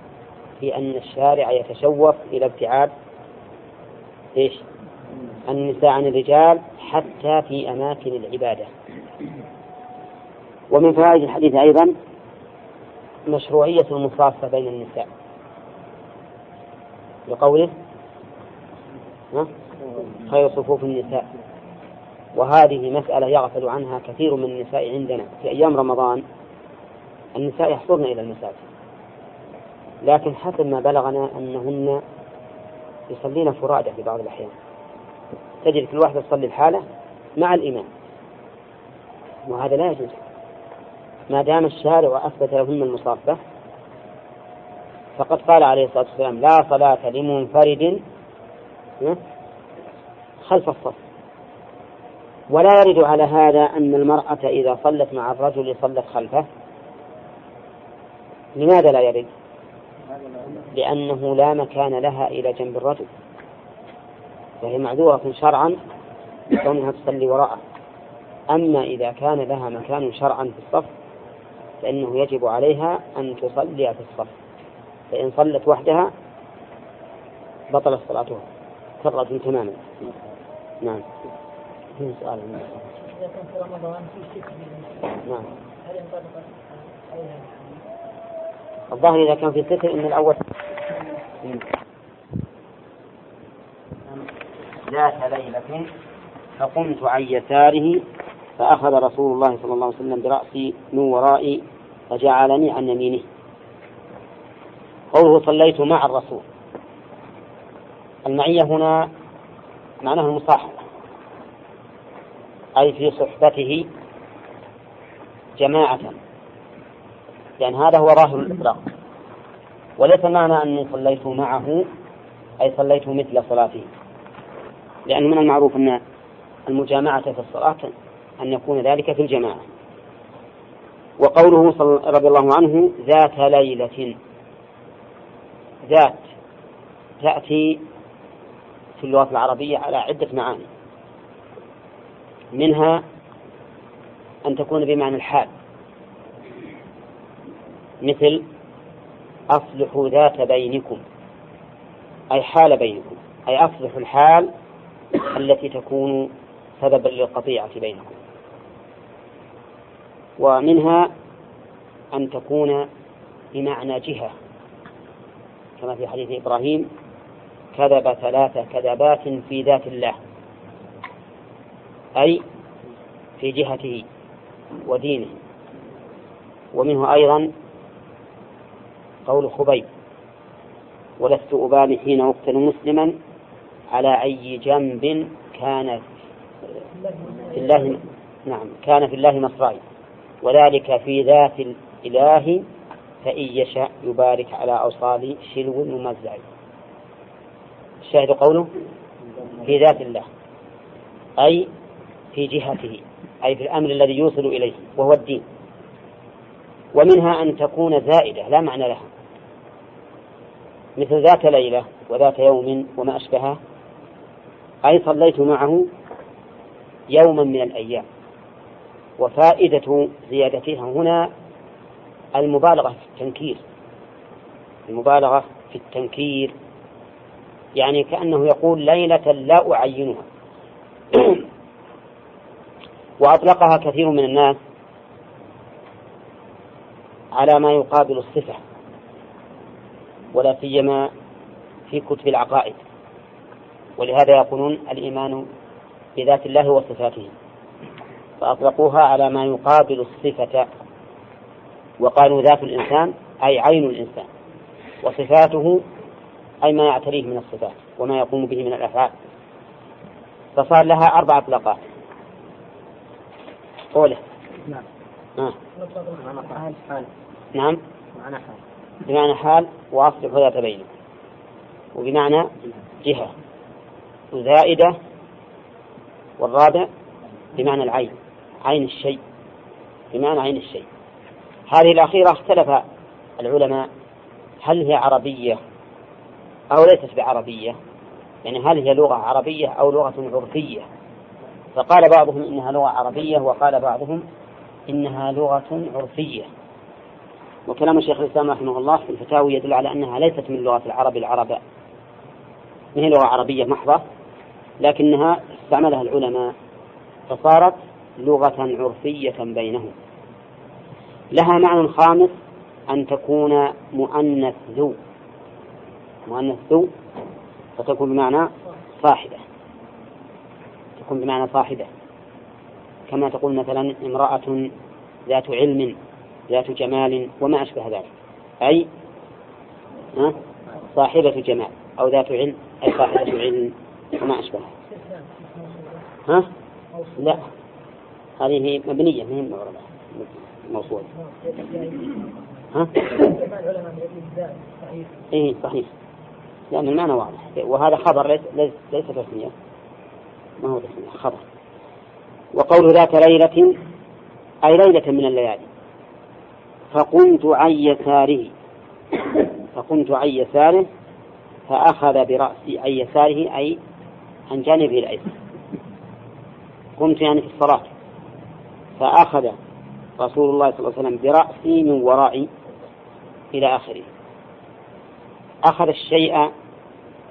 في أن الشارع يتشوف إلى ابتعاد إيش؟ النساء عن الرجال حتى في أماكن العبادة. ومن فوائد الحديث أيضا مشروعية المصافة بين النساء. لقوله خير صفوف النساء. وهذه مسألة يغفل عنها كثير من النساء عندنا في أيام رمضان. النساء يحضرن إلى المساجد. لكن حسب ما بلغنا أنهن يصلين فرادى في بعض الأحيان. تجد كل واحدة تصلي الحالة مع الإمام. وهذا لا يجوز. ما دام الشارع أثبت لهن المصافة فقد قال عليه الصلاة والسلام لا صلاة لمنفرد خلف الصف. ولا يرد على هذا أن المرأة إذا صلت مع الرجل صلت خلفه. لماذا لا يرد؟ لأنه لا مكان لها إلى جنب الرجل. فهي معذورة شرعا كونها تصلي وراءه. أما إذا كان لها مكان شرعا في الصف فإنه يجب عليها أن تصلي في الصف. فإن صلت وحدها بطلت صلاتها. كالرجل تماما. نعم. في سؤال. إذا كان في رمضان في ستر نعم. هل ينطبق عليها؟ الظاهر إذا كان في ستر إن الأول ذات ليلة فقمت عن يساره فأخذ رسول الله صلى الله عليه وسلم برأسي من ورائي فجعلني عن يمينه. قوله صليت مع الرسول. المعية هنا معناه المصاحبة. أي في صحبته جماعة. لأن هذا هو ظاهر الإطلاق. وليس معنى أني صليت معه أي صليت مثل صلاته لأن من المعروف أن المجامعة في الصلاة أن يكون ذلك في الجماعة. وقوله رضي الله عنه ذات ليلة. ذات تأتي في اللغة العربية على عدة معاني. منها أن تكون بمعنى الحال مثل أصلحوا ذات بينكم أي حال بينكم أي أصلحوا الحال التي تكون سببا للقطيعة بينكم. ومنها أن تكون بمعنى جهة كما في حديث إبراهيم كذب ثلاث كذبات في ذات الله أي في جهته ودينه. ومنه أيضا قول خبيب ولست أبالي حين أقتل مسلما على أي جنب كان في الله نعم كان في الله مصراي وذلك في ذات الإله فإن يشاء يبارك على أوصال شلو ممزع الشاهد قوله في ذات الله أي في جهته أي في الأمر الذي يوصل إليه وهو الدين. ومنها أن تكون زائدة لا معنى لها. مثل ذات ليلة وذات يوم وما أشبهه أي صليت معه يوما من الأيام. وفائدة زيادتها هنا المبالغة في التنكير. المبالغة في التنكير يعني كأنه يقول ليلة لا أعينها. وأطلقها كثير من الناس على ما يقابل الصفة. ولا سيما في كتب العقائد. ولهذا يقولون الإيمان بذات الله وصفاته. فأطلقوها على ما يقابل الصفة وقالوا ذات الإنسان أي عين الإنسان. وصفاته أي ما يعتريه من الصفات وما يقوم به من الأفعال. فصار لها أربع أطلاقات. قوله. نعم. آه. حال نعم. معنى حال. بمعنى حال وأصلح ذات بينه. وبمعنى جهة. وزائدة والرابع بمعنى العين. عين الشيء. بمعنى عين الشيء. هذه الأخيرة اختلف العلماء. هل هي عربية أو ليست بعربية؟ يعني هل هي لغة عربية أو لغة عرفية؟ فقال بعضهم إنها لغة عربية وقال بعضهم إنها لغة عرفية. وكلام الشيخ الإسلام رحمه الله في الفتاوي يدل على أنها ليست من لغة العرب العرباء ما هي لغة عربية محضة لكنها استعملها العلماء فصارت لغة عرفية بينهم. لها معنى خامس أن تكون مؤنث ذو. مؤنث ذو فتكون بمعنى صاحبة. تكون بمعنى صاحبة. كما تقول مثلا امرأة ذات علم ذات جمال وما أشبه ذلك. أي صاحبة جمال أو ذات علم أي صاحبة علم وما أشبه ها؟ لا. هذه مبنية من معربة موصول. ها؟ إيه صحيح. لأن المعنى واضح. وهذا خبر ليس, ليس تسمية. ما هو تسمية خبر. وقول ذات ليلة أي ليلة من الليالي. فقمت عن يساره. فقمت عن يساره فأخذ برأسي عن يساره أي عن جانبه الأيسر. قمت يعني في الصلاة. فأخذ رسول الله صلى الله عليه وسلم برأسي من ورائي إلى آخره. أخذ الشيء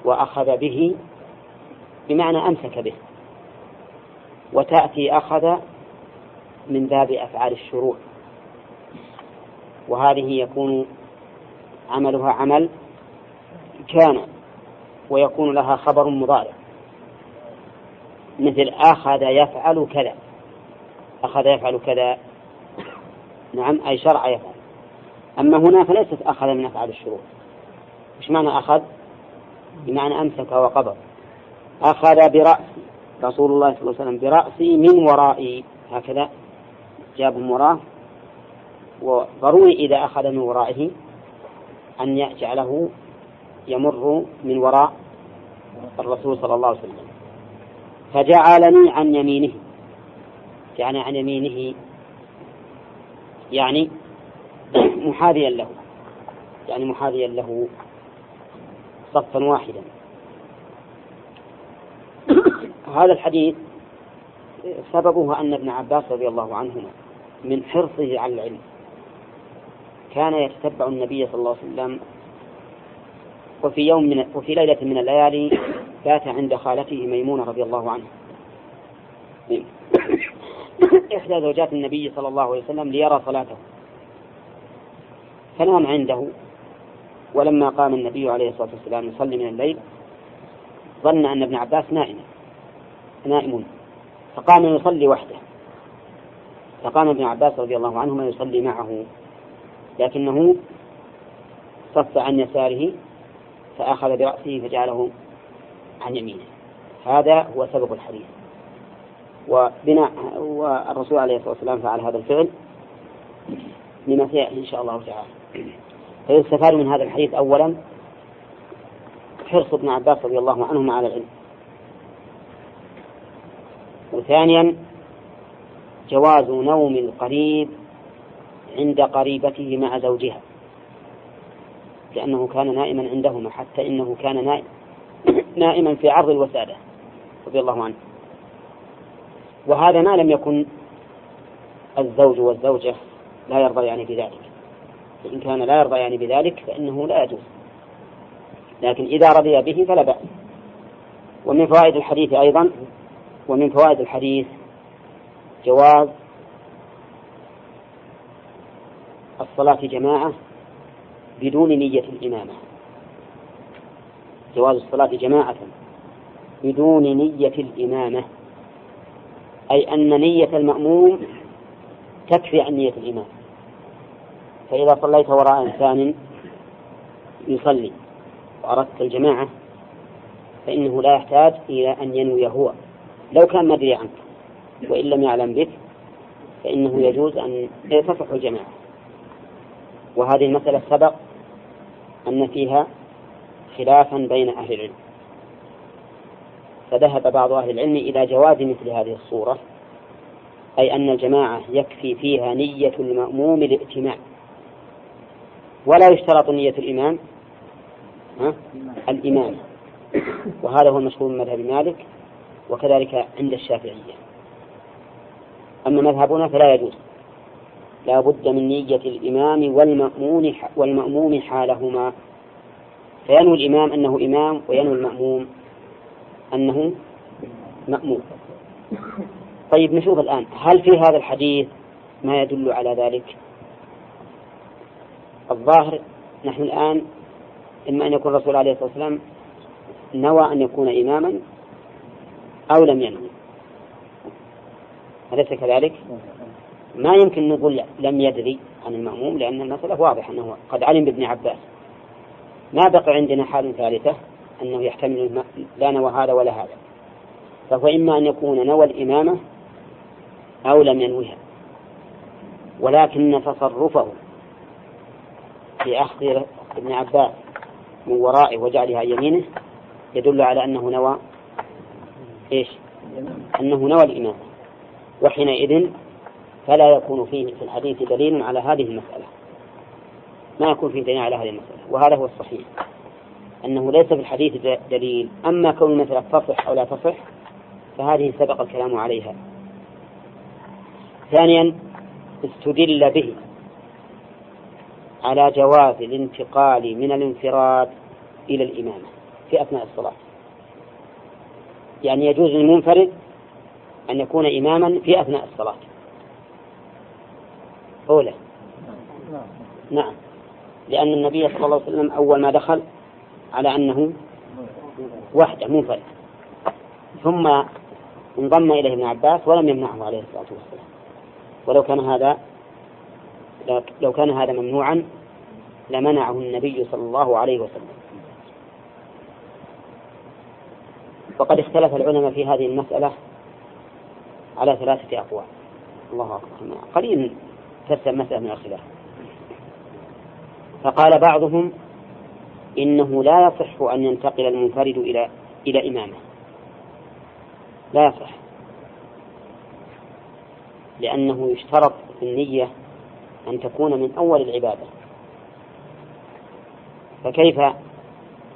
وأخذ به بمعنى أمسك به. وتأتي أخذ من باب أفعال الشروع. وهذه يكون عملها عمل كان ويكون لها خبر مضارع. مثل أخذ يفعل كذا. أخذ يفعل كذا. نعم أي شرع يفعل. أما هنا فليست أخذ من أفعال الشروع إيش معنى أخذ؟ بمعنى أمسك وقبض. أخذ برأسي رسول الله صلى الله عليه وسلم برأسي من ورائي. هكذا جاب من وراه وضروري إذا أخذ من ورائه أن يجعله يمر من وراء الرسول صلى الله عليه وسلم. فجعلني عن يمينه. جعلني عن يمينه يعني محاذيا له. يعني محاذيا له صفا واحدا. هذا الحديث سببه أن ابن عباس رضي الله عنهما من حرصه على العلم. كان يتتبع النبي صلى الله عليه وسلم وفي يوم من وفي ليلة من الليالي بات عند خالته ميمونة رضي الله عنها. إحدى زوجات النبي صلى الله عليه وسلم ليرى صلاته. فنام عنده ولما قام النبي عليه الصلاة والسلام يصلي من الليل ظن أن ابن عباس نائم نائم. فقام يصلي وحده. فقام ابن عباس رضي الله عنهما يصلي معه. لكنه صف عن يساره فأخذ برأسه فجعله عن يمينه. هذا هو سبب الحديث. وبناء والرسول عليه الصلاة والسلام فعل هذا الفعل لما سيأتي إن شاء الله تعالى. فيستفاد من هذا الحديث أولا حرص ابن عباس رضي الله عنهما على العلم. وثانيا جواز نوم القريب عند قريبته مع زوجها. لأنه كان نائما عندهما حتى إنه كان نائم. نائما في عرض الوسادة رضي الله عنه. وهذا ما لم يكن الزوج والزوجة لا يرضى يعني بذلك. فإن كان لا يرضى يعني بذلك فإنه لا يجوز. لكن إذا رضي به فلا بأس. ومن فوائد الحديث أيضا ومن فوائد الحديث جواز الصلاة جماعة بدون نية الإمامة. جواز الصلاة جماعة بدون نية الإمامة أي أن نية المأموم تكفي عن نية الإمام فإذا صليت وراء إنسان يصلي وأردت الجماعة فإنه لا يحتاج إلى أن ينوي هو. لو كان مدري عنك وإن لم يعلم بك فإنه يجوز أن تصح الجماعة. وهذه المسألة سبق أن فيها خلافا بين أهل العلم. فذهب بعض أهل العلم إلى جواز مثل هذه الصورة أي أن الجماعة يكفي فيها نية المأموم الائتماع ولا يشترط نية الإمام ها؟ الإمام. وهذا هو المشهور من مذهب مالك وكذلك عند الشافعية. أما مذهبنا فلا يجوز. لا بد من نية الإمام والمأمون والمأموم حالهما. فينوي الإمام أنه إمام وينوي المأموم أنه مأمور طيب نشوف الآن هل في هذا الحديث ما يدل على ذلك؟ الظاهر نحن الآن إما أن يكون الرسول عليه الصلاة والسلام نوى أن يكون إماما أو لم ينوي. أليس كذلك؟ ما يمكن نقول لم يدري عن المأموم لأن المسألة واضحة أنه قد علم بابن عباس. ما بقى عندنا حال ثالثة أنه يحتمل لا نوى هذا ولا هذا. فهو إما أن يكون نوى الإمامة أو لم ينويها. ولكن تصرفه في أخذ ابن عباس من ورائه وجعلها يمينه يدل على أنه نوى إيش؟ أنه نوى الإمامة. وحينئذ فلا يكون فيه في الحديث دليل على هذه المسألة. ما يكون فيه دليل على هذه المسألة وهذا هو الصحيح أنه ليس في الحديث دليل. أما كون المسألة تصح أو لا تصح فهذه سبق الكلام عليها. ثانيا استدل به على جواز الانتقال من الانفراد إلى الإمامة في أثناء الصلاة. يعني يجوز للمنفرد أن يكون إماما في أثناء الصلاة. أولى نعم. لأن النبي صلى الله عليه وسلم أول ما دخل على أنه وحده منفرد ثم انضم إليه ابن عباس ولم يمنعه عليه الصلاة والسلام. ولو كان هذا لو كان هذا ممنوعا لمنعه النبي صلى الله عليه وسلم. وقد اختلف العلماء في هذه المسألة على ثلاثة أقوال. الله أكبر. قليل. تسلم مسألة من الخلاف. فقال بعضهم إنه لا يصح أن ينتقل المنفرد إلى إلى إمامة. لا يصح. لأنه يشترط في النية أن تكون من أول العبادة. فكيف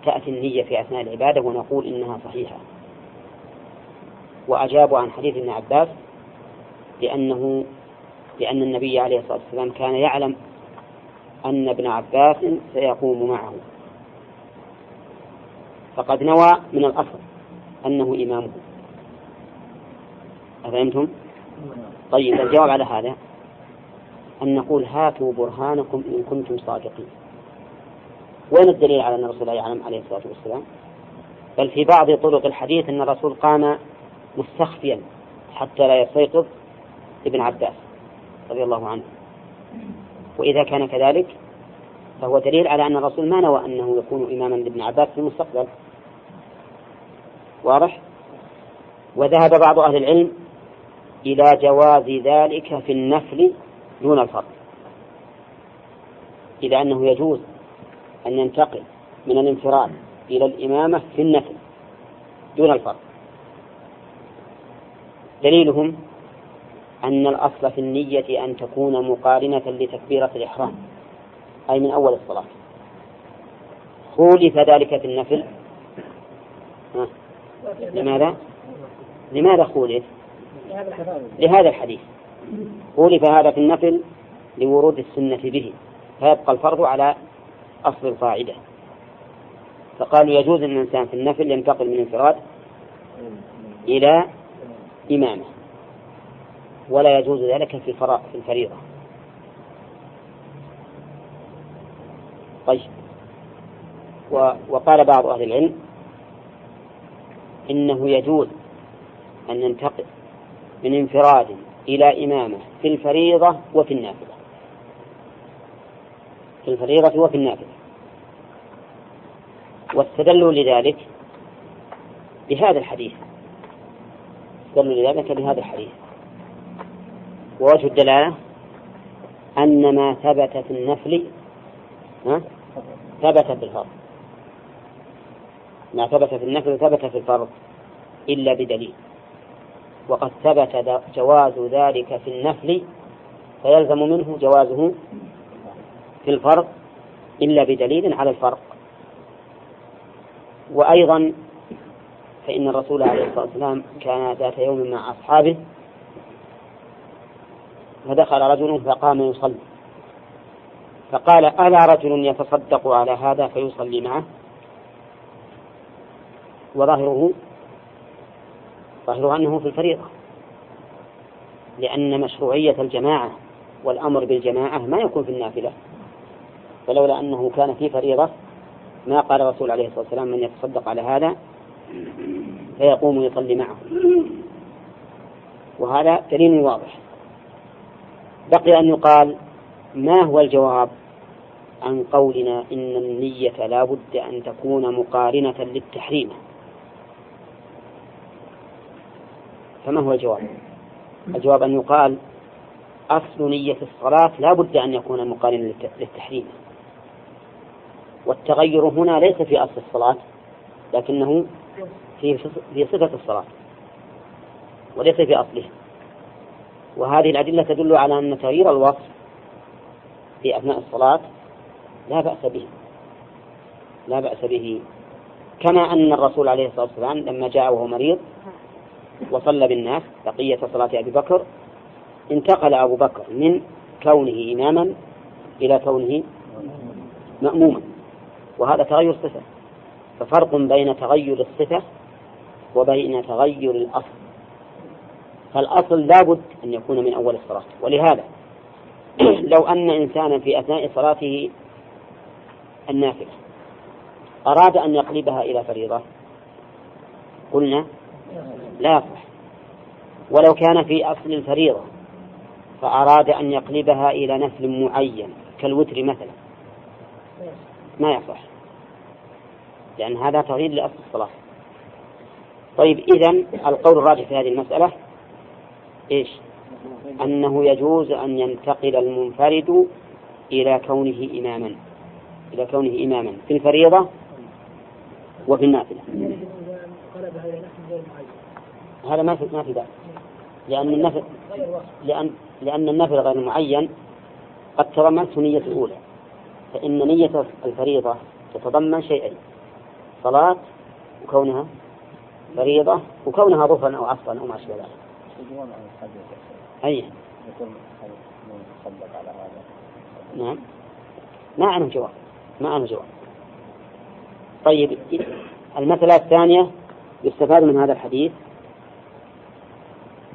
تأتي النية في أثناء العبادة ونقول إنها صحيحة؟ وأجابوا عن حديث ابن عباس لأنه لأن النبي عليه الصلاة والسلام كان يعلم أن ابن عباس سيقوم معه. فقد نوى من الأصل أنه إمامه. أفهمتم؟ طيب الجواب على هذا أن نقول هاتوا برهانكم إن كنتم صادقين. وين الدليل على أن الرسول لا يعلم عليه الصلاة والسلام؟ بل في بعض طرق الحديث أن الرسول قام مستخفيا حتى لا يستيقظ ابن عباس. رضي الله عنه. وإذا كان كذلك فهو دليل على أن الرسول ما نوى أنه يكون إماما لابن عباس في المستقبل. واضح؟ وذهب بعض أهل العلم إلى جواز ذلك في النفل دون الفرض. إلى أنه يجوز أن ينتقل من الانفراد إلى الإمامة في النفل دون الفرض. دليلهم أن الأصل في النية أن تكون مقارنة لتكبيرة الإحرام أي من أول الصلاة. خولف ذلك في النفل. لماذا؟ لماذا خولف؟ لهذا الحديث. خولف هذا في النفل لورود السنة به فيبقى الفرض على أصل القاعدة. فقالوا يجوز أن الإنسان في النفل ينتقل من انفراد إلى إمامة. ولا يجوز ذلك في في الفريضة. طيب. وقال بعض أهل العلم إنه يجوز أن ينتقل من انفراد إلى إمامة في الفريضة وفي النافلة. في الفريضة وفي النافلة. واستدلوا لذلك بهذا الحديث. استدلوا لذلك بهذا الحديث. ووجه الدلالة أن ما ثبت في النفل ثبت في الفرض. ما ثبت في النفل ثبت في الفرض إلا بدليل. وقد ثبت جواز ذلك في النفل فيلزم منه جوازه في الفرض إلا بدليل على الفرق وأيضا فإن الرسول عليه الصلاة والسلام كان ذات يوم مع أصحابه فدخل رجل فقام يصلي. فقال ألا رجل يتصدق على هذا فيصلي معه؟ وظاهره ظاهرها أنه في الفريضة. لأن مشروعية الجماعة والأمر بالجماعة ما يكون في النافلة. فلولا أنه كان في فريضة ما قال الرسول عليه الصلاة والسلام من يتصدق على هذا فيقوم يصلي معه. وهذا دليل واضح. بقي أن يقال ما هو الجواب؟ عن قولنا إن النية لا بد أن تكون مقارنة للتحريم. فما هو الجواب؟ الجواب أن يقال أصل نية الصلاة لا بد أن يكون مقارنا للتحريم. والتغير هنا ليس في أصل الصلاة لكنه في في صفة الصلاة وليس في أصله. وهذه الأدلة تدل على أن تغيير الوصف في أثناء الصلاة لا بأس به. لا بأس به. كما أن الرسول عليه الصلاة والسلام لما جاء وهو مريض وصلى بالناس بقية صلاة أبي بكر انتقل أبو بكر من كونه إماما إلى كونه مأموما. وهذا تغير صفة ففرق بين تغير الصفة وبين تغير الأصل. فالأصل لابد أن يكون من أول الصلاة ولهذا لو أن إنسانا في أثناء صلاته النافلة أراد أن يقلبها إلى فريضة قلنا لا يصح ولو كان في أصل الفريضة فأراد أن يقلبها إلى نفل معين كالوتر مثلا ما يصح لأن هذا تغيير لأصل الصلاة. طيب إذا القول الراجح في هذه المسألة إيش؟ أنه يجوز أن ينتقل المنفرد إلى كونه إماما. إلى كونه إماما. في الفريضة وفي النافلة. هذا ما في ما في ذلك لأن النفل لأن لأن النفل غير معين قد تضمنته نية الأولى. فإن نية الفريضة تتضمن شيئين. صلاة وكونها فريضة وكونها ظهرا أو عصرا أو ما أشبه ذلك. أي. نعم. ما عنه جواب. ما عنه جواب. طيب المسألة الثانية يستفاد من هذا الحديث؟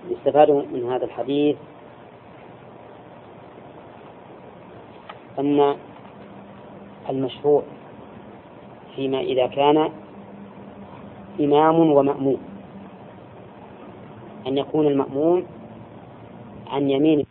يستفاد من هذا الحديث أن المشروع فيما إذا كان إمام ومأموم. أن يكون المأموم عن يمين